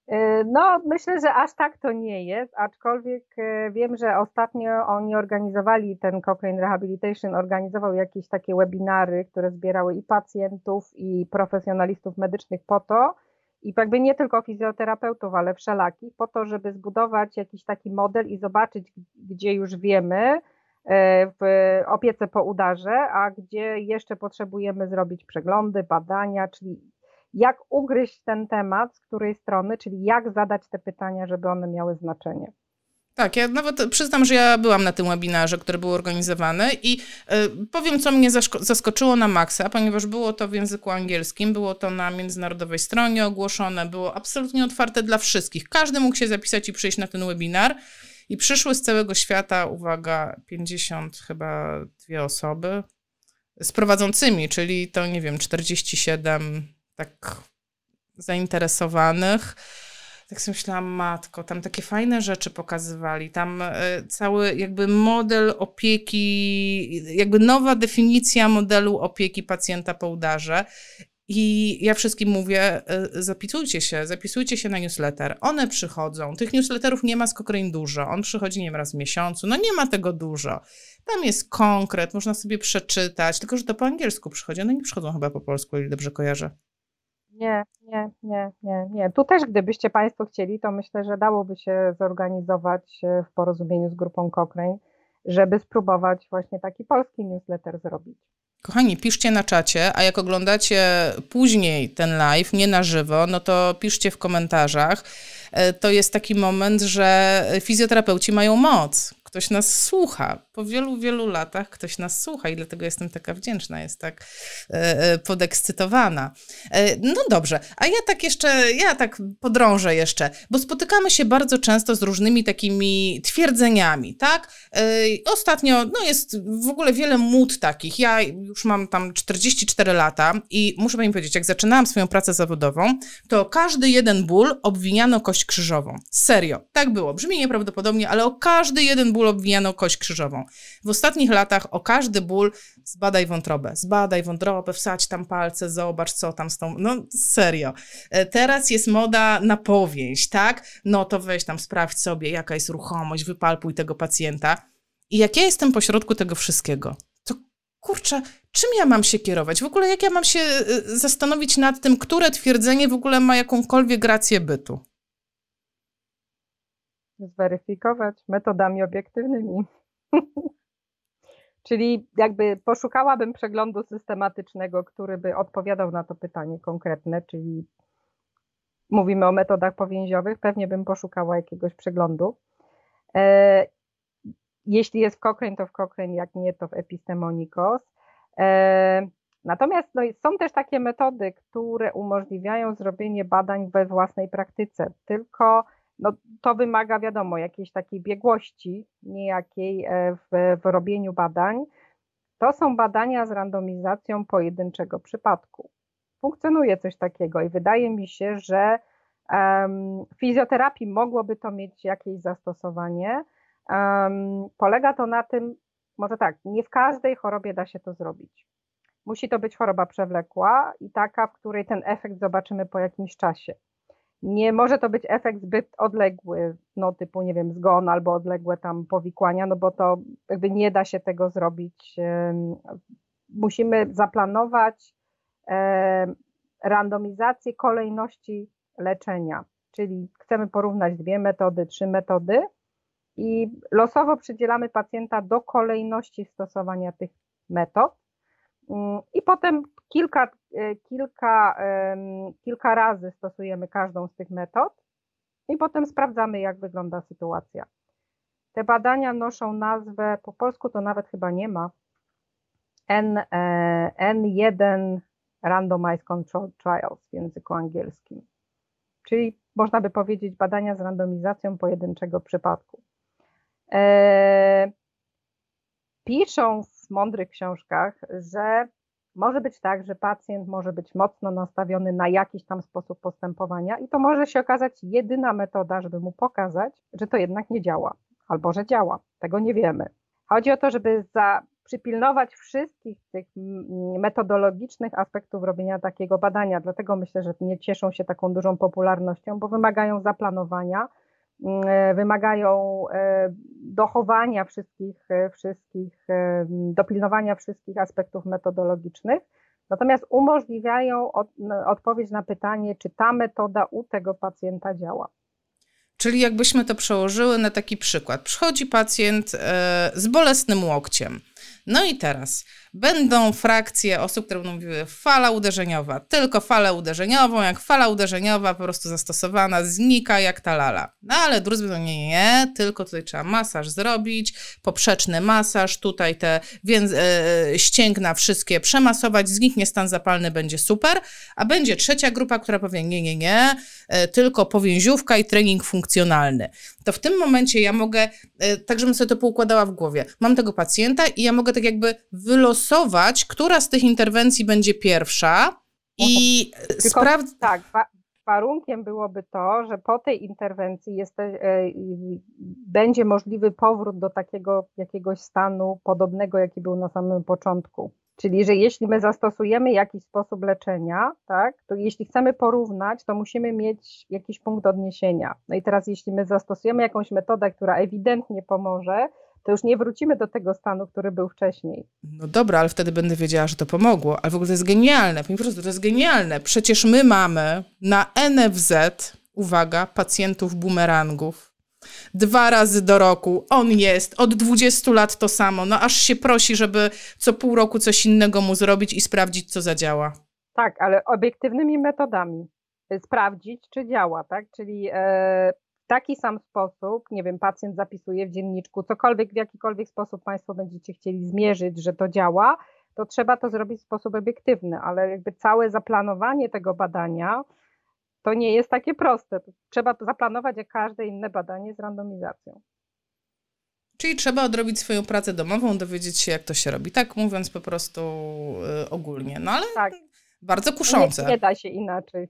E, no, myślę, że aż tak to nie jest, aczkolwiek e, wiem, że ostatnio oni organizowali, ten Cochrane Rehabilitation organizował jakieś takie webinary, które zbierały i pacjentów, i profesjonalistów medycznych po to, i jakby nie tylko fizjoterapeutów, ale wszelakich, po to, żeby zbudować jakiś taki model i zobaczyć, gdzie już wiemy, w opiece po udarze, a gdzie jeszcze potrzebujemy zrobić przeglądy, badania, czyli jak ugryźć ten temat z której strony, czyli jak zadać te pytania, żeby one miały znaczenie. Tak, ja nawet przyznam, że ja byłam na tym webinarze, który był organizowany i y, powiem, co mnie zaskoczyło na maksa, ponieważ było to w języku angielskim, było to na międzynarodowej stronie ogłoszone, było absolutnie otwarte dla wszystkich. Każdy mógł się zapisać i przyjść na ten webinar. I przyszły z całego świata, uwaga, 50 chyba dwie osoby z prowadzącymi, czyli to nie wiem, 47 tak zainteresowanych. Tak sobie myślałam, matko, tam takie fajne rzeczy pokazywali. Tam y, cały jakby model opieki, jakby nowa definicja modelu opieki pacjenta po udarze. I ja wszystkim mówię, e, zapisujcie się, zapisujcie się na newsletter. One przychodzą. Tych newsletterów nie ma Cochrane dużo. On przychodzi, nie wiem, raz w miesiącu. No nie ma tego dużo. Tam jest konkret, można sobie przeczytać, tylko że to po angielsku przychodzi. One nie przychodzą chyba po polsku, ile dobrze kojarzę. Nie, nie, nie, nie, nie. Tu też, gdybyście Państwo chcieli, to myślę, że dałoby się zorganizować e, w porozumieniu z grupą Cochrane, żeby spróbować właśnie taki polski newsletter zrobić. Kochani, piszcie na czacie, a jak oglądacie później ten live, nie na żywo, no to piszcie w komentarzach. E, to jest taki moment, że fizjoterapeuci mają moc ktoś nas słucha. Po wielu, wielu latach ktoś nas słucha i dlatego jestem taka wdzięczna, jest tak e, e, podekscytowana. No dobrze, a ja tak jeszcze, ja tak podrążę jeszcze, bo spotykamy się bardzo często z różnymi takimi twierdzeniami, tak? Ostatnio, no jest w ogóle wiele mód takich. Ja już mam tam 44 lata i muszę pani powiedzieć, jak zaczynałam swoją pracę zawodową, to każdy jeden ból obwiniano kość krzyżową. Serio, tak było. Brzmi nieprawdopodobnie, ale o każdy jeden ból obwijano kość krzyżową. W ostatnich latach o każdy ból zbadaj wątrobę, zbadaj wątrobę, wsadź tam palce, zobacz co tam z tą, no serio. E, teraz jest moda na powieść, tak? No to weź tam, sprawdź sobie, jaka jest ruchomość, wypalpuj tego pacjenta. I jak ja jestem pośrodku tego wszystkiego, to kurczę, czym ja mam się kierować? W ogóle jak ja mam się e, zastanowić nad tym, które twierdzenie w ogóle ma jakąkolwiek rację bytu? Zweryfikować metodami obiektywnymi. [LAUGHS] Czyli jakby poszukałabym przeglądu systematycznego, który by odpowiadał na to pytanie konkretne, czyli mówimy o metodach powięziowych, pewnie bym poszukała jakiegoś przeglądu. E, jeśli jest w Cochrane, to w Cochrane, jak nie, to w Epistemonikos. E, natomiast no, są też takie metody, które umożliwiają zrobienie badań we własnej praktyce, tylko no, to wymaga, wiadomo, jakiejś takiej biegłości niejakiej e, w, w robieniu badań. To są badania z randomizacją pojedynczego przypadku. Funkcjonuje coś takiego i wydaje mi się, że um, fizjoterapii mogłoby to mieć jakieś zastosowanie. Um, polega to na tym, może tak, nie w każdej chorobie da się to zrobić. Musi to być choroba przewlekła i taka, w której ten efekt zobaczymy po jakimś czasie. Nie może to być efekt zbyt odległy, no typu, nie wiem, zgon albo odległe tam powikłania, no bo to jakby nie da się tego zrobić. Musimy zaplanować randomizację kolejności leczenia, czyli chcemy porównać dwie metody, trzy metody i losowo przydzielamy pacjenta do kolejności stosowania tych metod mm, i potem kilka, e, kilka, kilka razy stosujemy każdą z tych metod i potem sprawdzamy, jak wygląda sytuacja. Te badania noszą nazwę, po polsku to nawet chyba nie ma, N, e, N1 Randomized Control Trials w języku angielskim. Czyli można by powiedzieć badania z randomizacją pojedynczego przypadku. E, piszą w mądrych książkach, że może być tak, że pacjent może być mocno nastawiony na jakiś tam sposób postępowania i to może się okazać jedyna metoda, żeby mu pokazać, że to jednak nie działa, albo że działa. Tego nie wiemy. Chodzi o to, żeby za, przypilnować wszystkich tych metodologicznych aspektów robienia takiego badania. Dlatego myślę, że nie cieszą się taką dużą popularnością, bo wymagają zaplanowania, wymagają e, dochowania wszystkich, e, wszystkich, dopilnowania wszystkich aspektów metodologicznych, natomiast umożliwiają od, odpowiedź na pytanie, czy ta metoda u tego pacjenta działa. Czyli jakbyśmy to przełożyły na taki przykład. Przychodzi pacjent z bolesnym łokciem. No i teraz będą frakcje osób, które będą mówiły fala uderzeniowa, tylko falę uderzeniową, jak fala uderzeniowa po prostu zastosowana znika jak ta lala. No ale drudzy będą, nie, nie, tylko tutaj trzeba masaż zrobić, poprzeczny masaż, tutaj te więc, e, ścięgna wszystkie przemasować, zniknie stan zapalny, będzie super, a będzie trzecia grupa, która powie, nie, nie, nie, e, tylko powięziówka i trening funkcjonalny. To w tym momencie ja mogę, e, tak żebym sobie to poukładała w głowie, mam tego pacjenta i ja mogę tak jakby wylosować, która z tych interwencji będzie pierwsza i sprawdzić. Tak, warunkiem byłoby to, że po tej interwencji e, będzie możliwy powrót do takiego jakiegoś stanu podobnego, jaki był na samym początku. Czyli, że jeśli my zastosujemy jakiś sposób leczenia, tak, to jeśli chcemy porównać, to musimy mieć jakiś punkt odniesienia. No i teraz, jeśli my zastosujemy jakąś metodę, która ewidentnie pomoże, to już nie wrócimy do tego stanu, który był wcześniej. No dobra, ale wtedy będę wiedziała, że to pomogło. Ale w ogóle to jest genialne. Po prostu to jest genialne. Przecież my mamy na NFZ, uwaga, pacjentów bumerangów. Dwa razy do roku. On jest od 20 lat to samo. No aż się prosi, żeby co pół roku coś innego mu zrobić i sprawdzić, co zadziała. Tak, ale obiektywnymi metodami sprawdzić, czy działa, tak? Czyli e, taki sam sposób, nie wiem, pacjent zapisuje w dzienniczku, cokolwiek, w jakikolwiek sposób Państwo będziecie chcieli zmierzyć, że to działa, to trzeba to zrobić w sposób obiektywny, ale jakby całe zaplanowanie tego badania to nie jest takie proste. Trzeba to zaplanować jak każde inne badanie z randomizacją. Czyli trzeba odrobić swoją pracę domową, dowiedzieć się, jak to się robi. Tak mówiąc po prostu y, ogólnie. No ale tak. bardzo kuszące. Nie, nie da się inaczej.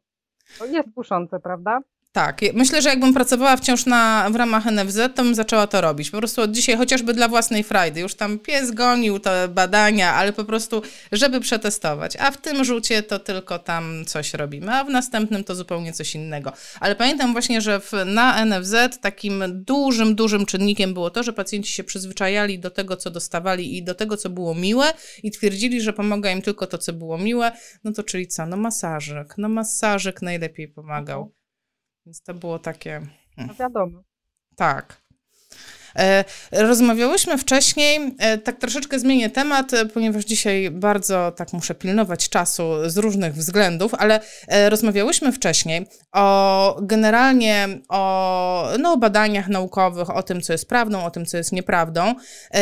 To jest kuszące, prawda? Tak, myślę, że jakbym pracowała wciąż na, w ramach NFZ, to bym zaczęła to robić. Po prostu od dzisiaj, chociażby dla własnej frajdy. Już tam pies gonił te badania, ale po prostu, żeby przetestować. A w tym rzucie to tylko tam coś robimy, a w następnym to zupełnie coś innego. Ale pamiętam właśnie, że w, na NFZ takim dużym, dużym czynnikiem było to, że pacjenci się przyzwyczajali do tego, co dostawali i do tego, co było miłe i twierdzili, że pomaga im tylko to, co było miłe. No to czyli co? No masażyk. No masażyk najlepiej pomagał. Więc to było takie. Hmm. No wiadomo. Tak. E, rozmawiałyśmy wcześniej, e, tak troszeczkę zmienię temat, e, ponieważ dzisiaj bardzo tak muszę pilnować czasu z różnych względów, ale rozmawiałyśmy wcześniej o generalnie o, no, o badaniach naukowych, o tym, co jest prawdą, o tym, co jest nieprawdą.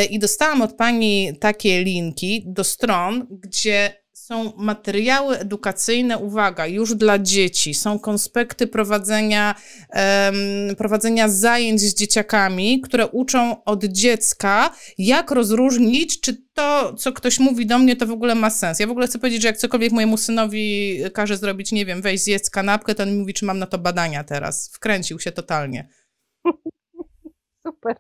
I dostałam od pani takie linki do stron, gdzie są materiały edukacyjne, uwaga, już dla dzieci, są konspekty prowadzenia, um, prowadzenia zajęć z dzieciakami, które uczą od dziecka, jak rozróżnić, czy to, co ktoś mówi do mnie, to w ogóle ma sens. Ja w ogóle chcę powiedzieć, że jak cokolwiek mojemu synowi każe zrobić, nie wiem, wejść, zjedz kanapkę, to on mi mówi, czy mam na to badania teraz. Wkręcił się totalnie. [LAUGHS] Super.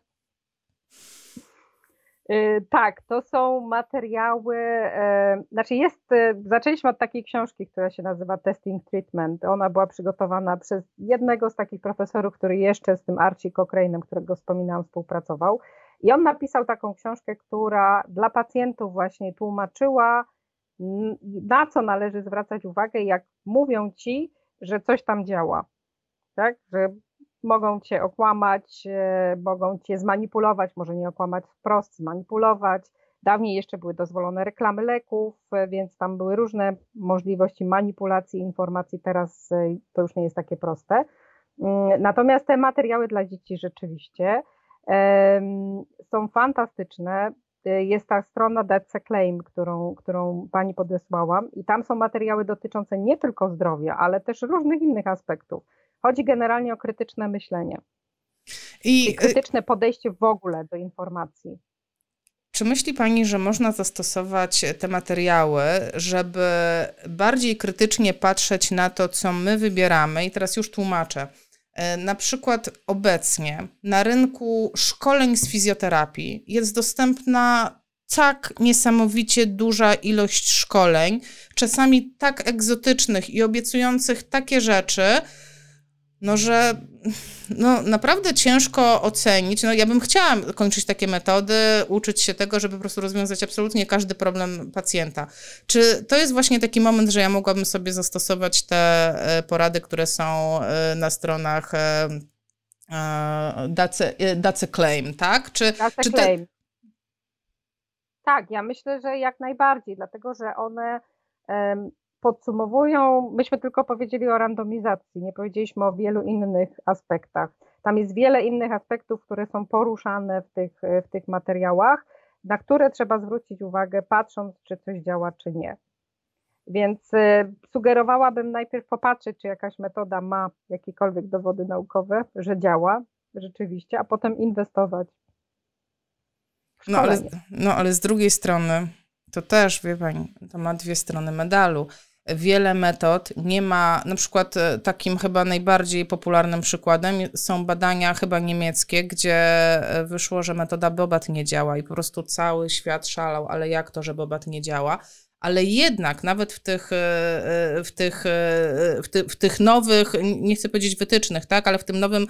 Y, tak, to są materiały, e, znaczy jest, e, zaczęliśmy od takiej książki, która się nazywa Testing Treatment. Ona była przygotowana przez jednego z takich profesorów, który jeszcze z tym Archie Cochrane'em, którego wspominałam, współpracował. I on napisał taką książkę, która dla pacjentów właśnie tłumaczyła, na co należy zwracać uwagę, jak mówią ci, że coś tam działa. Tak? Że mogą cię okłamać, e, mogą cię zmanipulować, może nie okłamać wprost, zmanipulować. Dawniej jeszcze były dozwolone reklamy leków, e, więc tam były różne możliwości manipulacji informacji, teraz e, to już nie jest takie proste. Mm, natomiast te materiały dla dzieci rzeczywiście są fantastyczne. Jest ta strona That's a Claim, którą, którą pani podesłałam, i tam są materiały dotyczące nie tylko zdrowia, ale też różnych innych aspektów Chodzi generalnie o krytyczne myślenie. I, I krytyczne podejście w ogóle do informacji. Czy myśli Pani, że można zastosować te materiały, żeby bardziej krytycznie patrzeć na to, co my wybieramy? I teraz już tłumaczę. E, na przykład obecnie na rynku szkoleń z fizjoterapii jest dostępna tak niesamowicie duża ilość szkoleń, czasami tak egzotycznych i obiecujących takie rzeczy, no że no, naprawdę ciężko ocenić. No, ja bym chciała kończyć takie metody, uczyć się tego, żeby po prostu rozwiązać absolutnie każdy problem pacjenta. Czy to jest właśnie taki moment, że ja mogłabym sobie zastosować te e, porady, które są e, na stronach e, Dacy, Dacy Claim, tak? Czy, Dacy czy Claim. Te... Tak, ja myślę, że jak najbardziej, dlatego że one podsumowują, myśmy tylko powiedzieli o randomizacji, nie powiedzieliśmy o wielu innych aspektach. Tam jest wiele innych aspektów, które są poruszane w tych, w tych materiałach, na które trzeba zwrócić uwagę, patrząc, czy coś działa, czy nie. Więc y, sugerowałabym najpierw popatrzeć, czy jakaś metoda ma jakiekolwiek dowody naukowe, że działa rzeczywiście, a potem inwestować. no ale, no ale z drugiej strony, to też, wie pani, to ma dwie strony medalu wiele metod nie ma, na przykład e, takim chyba najbardziej popularnym przykładem są badania chyba niemieckie, gdzie e, wyszło, że metoda Bobat nie działa i po prostu cały świat szalał, ale jak to, że Bobat nie działa? Ale jednak nawet w tych, e, e, w tych, w, ty, w tych nowych, nie chcę powiedzieć wytycznych, tak, ale w tym nowym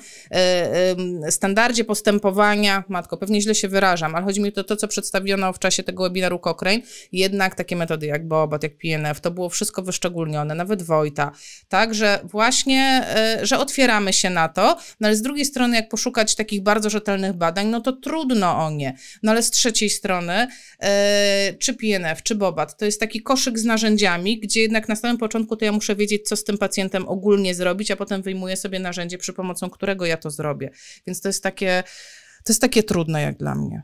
standardzie postępowania, matko, pewnie źle się wyrażam, ale chodzi mi o to, to co przedstawiono w czasie tego webinaru Cochrane, jednak takie metody jak BOBAT, jak PNF, to było wszystko wyszczególnione, nawet Wojta, tak, że właśnie, że otwieramy się na to, no ale z drugiej strony, jak poszukać takich bardzo rzetelnych badań, no to trudno o nie. No ale z trzeciej strony, e, czy PNF, czy Bobat, to jest taki koszyk z narzędziami, gdzie jednak na samym początku to ja muszę wiedzieć, co z tym pacjentem ogólnie zrobić, a potem wyjmuję sobie narzędzie, przy pomocą którego ja to zrobię. Więc to jest takie, to jest takie trudne jak dla mnie.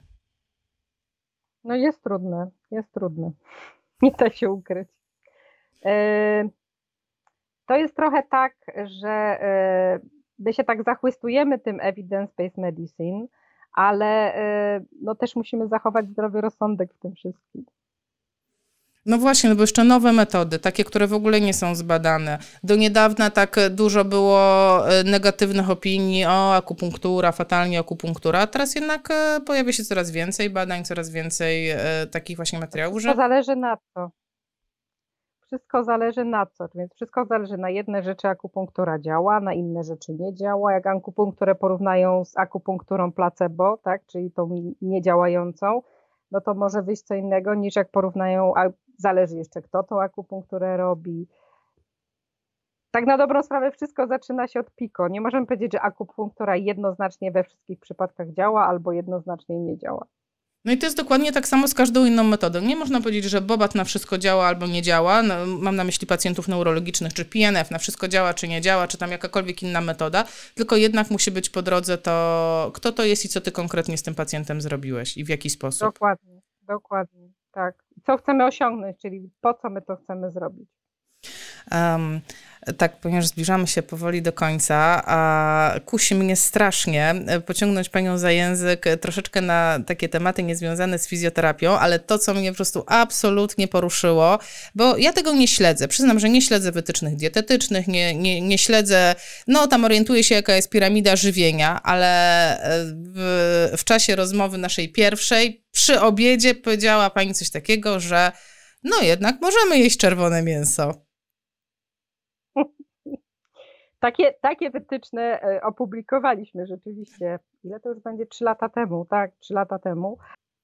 No jest trudne, jest trudne. [LAUGHS] Nie da się ukryć. E, to jest trochę tak, że e, my się tak zachwystujemy tym evidence-based medicine, ale y, no też musimy zachować zdrowy rozsądek w tym wszystkim. No właśnie, no bo jeszcze nowe metody, takie, które w ogóle nie są zbadane. Do niedawna tak dużo było y, negatywnych opinii o akupunktura, fatalnie akupunktura, a teraz jednak y, pojawia się coraz więcej badań, coraz więcej takich właśnie materiałów. Że... To zależy na co wszystko zależy na co, więc wszystko zależy na jedne rzeczy akupunktura działa, na inne rzeczy nie działa. Jak akupunkturę porównają z akupunkturą placebo, tak, czyli tą niedziałającą, no to może wyjść co innego niż jak porównają, zależy jeszcze kto tą akupunkturę robi. Tak na dobrą sprawę wszystko zaczyna się od piko. Nie możemy powiedzieć, że akupunktura jednoznacznie we wszystkich przypadkach działa albo jednoznacznie nie działa. No i to jest dokładnie tak samo z każdą inną metodą. Nie można powiedzieć, że bobat na wszystko działa albo nie działa. No, mam na myśli pacjentów neurologicznych, czy PNF na wszystko działa, czy nie działa, czy tam jakakolwiek inna metoda, tylko jednak musi być po drodze to, kto to jest i co ty konkretnie z tym pacjentem zrobiłeś i w jaki sposób. Dokładnie, dokładnie, tak. Co chcemy osiągnąć, czyli po co my to chcemy zrobić. Um, tak, ponieważ zbliżamy się powoli do końca, a kusi mnie strasznie pociągnąć panią za język troszeczkę na takie tematy niezwiązane z fizjoterapią, ale to, co mnie po prostu absolutnie poruszyło, bo ja tego nie śledzę. Przyznam, że nie śledzę wytycznych dietetycznych, nie, nie, nie śledzę, no tam orientuję się, jaka jest piramida żywienia, ale w, w czasie rozmowy naszej pierwszej, przy obiedzie powiedziała pani coś takiego, że no jednak możemy jeść czerwone mięso. Takie, takie wytyczne e, opublikowaliśmy rzeczywiście, ile to już będzie, trzy lata temu, tak, trzy lata temu.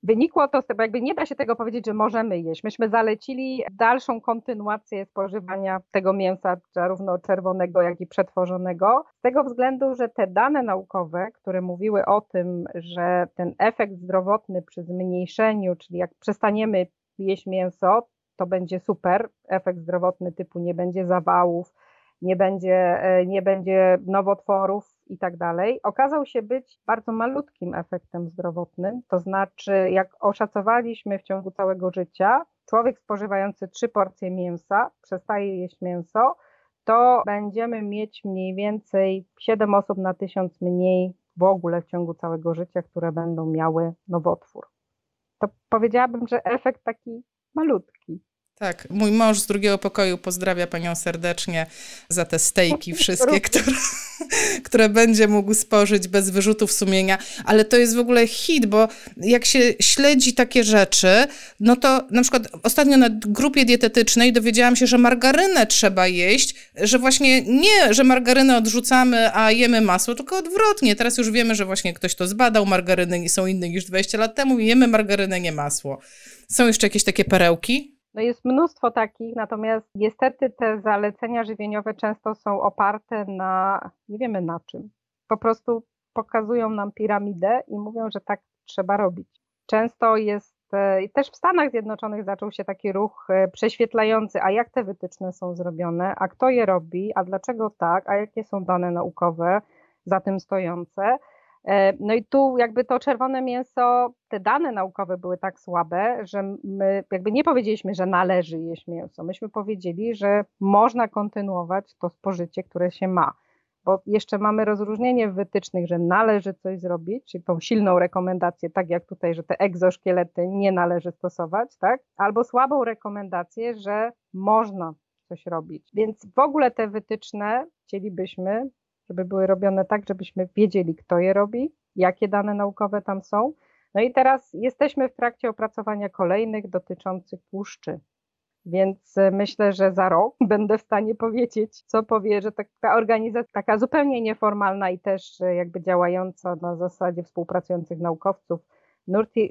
Wynikło to z tego, jakby nie da się tego powiedzieć, że możemy jeść. Myśmy zalecili dalszą kontynuację spożywania tego mięsa, zarówno czerwonego, jak i przetworzonego, z tego względu, że te dane naukowe, które mówiły o tym, że ten efekt zdrowotny przy zmniejszeniu, czyli jak przestaniemy jeść mięso, to będzie super, efekt zdrowotny typu nie będzie zawałów, nie będzie, e, nie będzie nowotworów i tak dalej, okazał się być bardzo malutkim efektem zdrowotnym. To znaczy, jak oszacowaliśmy w ciągu całego życia, człowiek spożywający trzy porcje mięsa przestaje jeść mięso, to będziemy mieć mniej więcej 7 osób na tysiąc mniej w ogóle w ciągu całego życia, które będą miały nowotwór. To powiedziałabym, że efekt taki malutki. Tak, mój mąż z drugiego pokoju pozdrawia panią serdecznie za te stejki wszystkie, które, które będzie mógł spożyć bez wyrzutów sumienia, ale to jest w ogóle hit, bo jak się śledzi takie rzeczy, no to na przykład ostatnio na grupie dietetycznej dowiedziałam się, że margarynę trzeba jeść, że właśnie nie, że margarynę odrzucamy, a jemy masło, tylko odwrotnie. Teraz już wiemy, że właśnie ktoś to zbadał, margaryny są inne niż 20 lat temu, jemy margarynę, nie masło. Są jeszcze jakieś takie perełki? No jest mnóstwo takich, natomiast niestety te zalecenia żywieniowe często są oparte na, nie wiemy na czym. Po prostu pokazują nam piramidę i mówią, że tak trzeba robić. Często jest, e, też w Stanach Zjednoczonych zaczął się taki ruch e, prześwietlający, a jak te wytyczne są zrobione, a kto je robi, a dlaczego tak, a jakie są dane naukowe za tym stojące. E, no i tu jakby to czerwone mięso, te dane naukowe były tak słabe, że my jakby nie powiedzieliśmy, że należy jeść mięso. Myśmy powiedzieli, że można kontynuować to spożycie, które się ma. Bo jeszcze mamy rozróżnienie w wytycznych, że należy coś zrobić, czyli tą silną rekomendację, tak jak tutaj, że te egzoszkielety nie należy stosować, tak? Albo słabą rekomendację, że można coś robić. Więc w ogóle te wytyczne chcielibyśmy, żeby były robione tak, żebyśmy wiedzieli, kto je robi, jakie dane naukowe tam są. No i teraz jesteśmy w trakcie opracowania kolejnych dotyczących tłuszczy. Więc e, myślę, że za rok [LAUGHS] będę w stanie powiedzieć, co powie, że ta, ta organizacja taka zupełnie nieformalna i też e, jakby działająca na zasadzie współpracujących naukowców,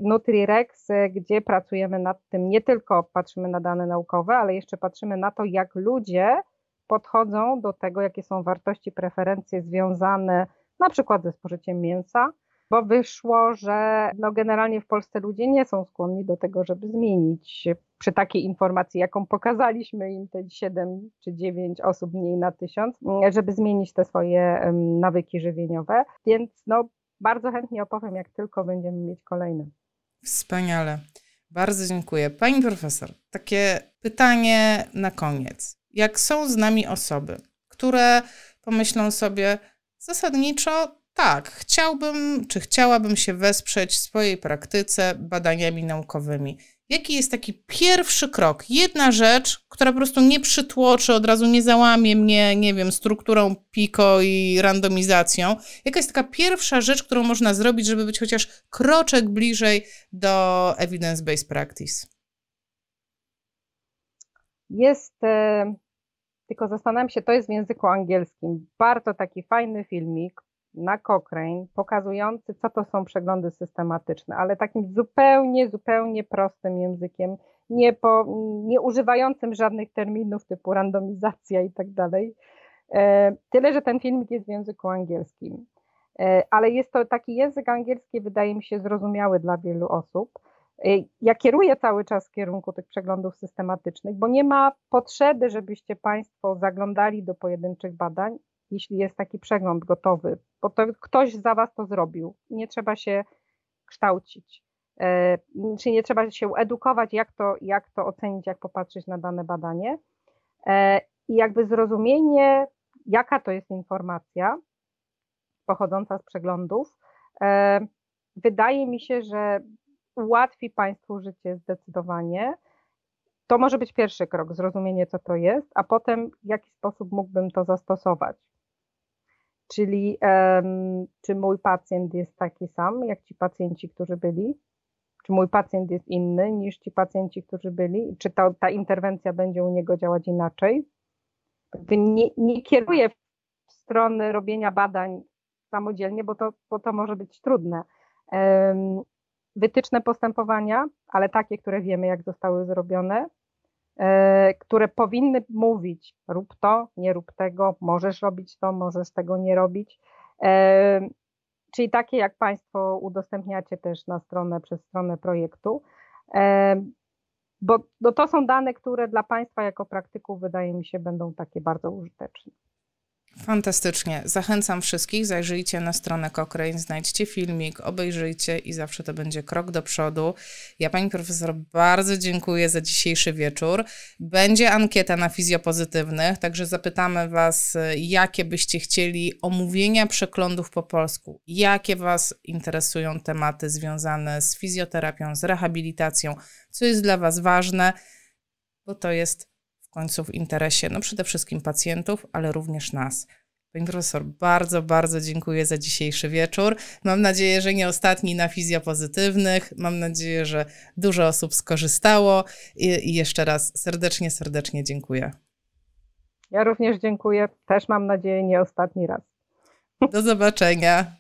NutriRex, e, gdzie pracujemy nad tym, nie tylko patrzymy na dane naukowe, ale jeszcze patrzymy na to, jak ludzie podchodzą do tego, jakie są wartości, preferencje związane na przykład ze spożyciem mięsa, bo wyszło, że no generalnie w Polsce ludzie nie są skłonni do tego, żeby zmienić przy takiej informacji, jaką pokazaliśmy im te 7 czy 9 osób mniej na tysiąc, żeby zmienić te swoje nawyki żywieniowe. Więc no, bardzo chętnie opowiem, jak tylko będziemy mieć kolejne. Wspaniale. Bardzo dziękuję. Pani profesor, takie pytanie na koniec. Jak są z nami osoby, które pomyślą sobie, zasadniczo tak, chciałbym, czy chciałabym się wesprzeć w swojej praktyce badaniami naukowymi. Jaki jest taki pierwszy krok? Jedna rzecz, która po prostu nie przytłoczy, od razu nie załamie mnie, nie wiem, strukturą PICO i randomizacją. Jaka jest taka pierwsza rzecz, którą można zrobić, żeby być chociaż kroczek bliżej do evidence-based practice? Jest, e, tylko zastanawiam się, to jest w języku angielskim. Bardzo taki fajny filmik na Cochrane, pokazujący, co to są przeglądy systematyczne, ale takim zupełnie, zupełnie prostym językiem, nie, po, nie używającym żadnych terminów typu randomizacja i tak dalej. E, tyle, że ten filmik jest w języku angielskim. E, ale jest to taki język angielski, wydaje mi się, zrozumiały dla wielu osób. E, ja kieruję cały czas w kierunku tych przeglądów systematycznych, bo nie ma potrzeby, żebyście Państwo zaglądali do pojedynczych badań jeśli jest taki przegląd gotowy, bo to ktoś za Was to zrobił. Nie trzeba się kształcić. E, czyli nie trzeba się edukować, jak to, jak to ocenić, jak popatrzeć na dane badanie. E, I jakby zrozumienie, jaka to jest informacja pochodząca z przeglądów, wydaje mi się, że ułatwi Państwu życie zdecydowanie. To może być pierwszy krok, zrozumienie, co to jest, a potem w jaki sposób mógłbym to zastosować. Czyli um, czy mój pacjent jest taki sam, jak ci pacjenci, którzy byli? Czy mój pacjent jest inny niż ci pacjenci, którzy byli? Czy ta, ta interwencja będzie u niego działać inaczej? Nie, nie kieruję w stronę robienia badań samodzielnie, bo to, bo to może być trudne. Um, wytyczne postępowania, ale takie, które wiemy, jak zostały zrobione, E, które powinny mówić: rób to, nie rób tego, możesz robić to, możesz tego nie robić. E, czyli takie, jak Państwo udostępniacie też na stronę, przez stronę projektu. E, bo, to są dane, które dla Państwa jako praktyków wydaje mi się będą takie bardzo użyteczne. Fantastycznie. Zachęcam wszystkich, zajrzyjcie na stronę Cochrane, znajdźcie filmik, obejrzyjcie i zawsze to będzie krok do przodu. Ja pani profesor bardzo dziękuję za dzisiejszy wieczór. Będzie ankieta na fizjopozytywnych, także zapytamy was, jakie byście chcieli omówienia przeklądów po polsku, jakie was interesują tematy związane z fizjoterapią, z rehabilitacją, co jest dla was ważne, bo to jest końcu w interesie no przede wszystkim pacjentów, ale również nas. Pani profesor, bardzo, bardzo dziękuję za dzisiejszy wieczór. Mam nadzieję, że nie ostatni na fizjopozytywnych. Mam nadzieję, że dużo osób skorzystało i, i jeszcze raz serdecznie, serdecznie dziękuję. Ja również dziękuję. Też mam nadzieję, nie ostatni raz. Do zobaczenia.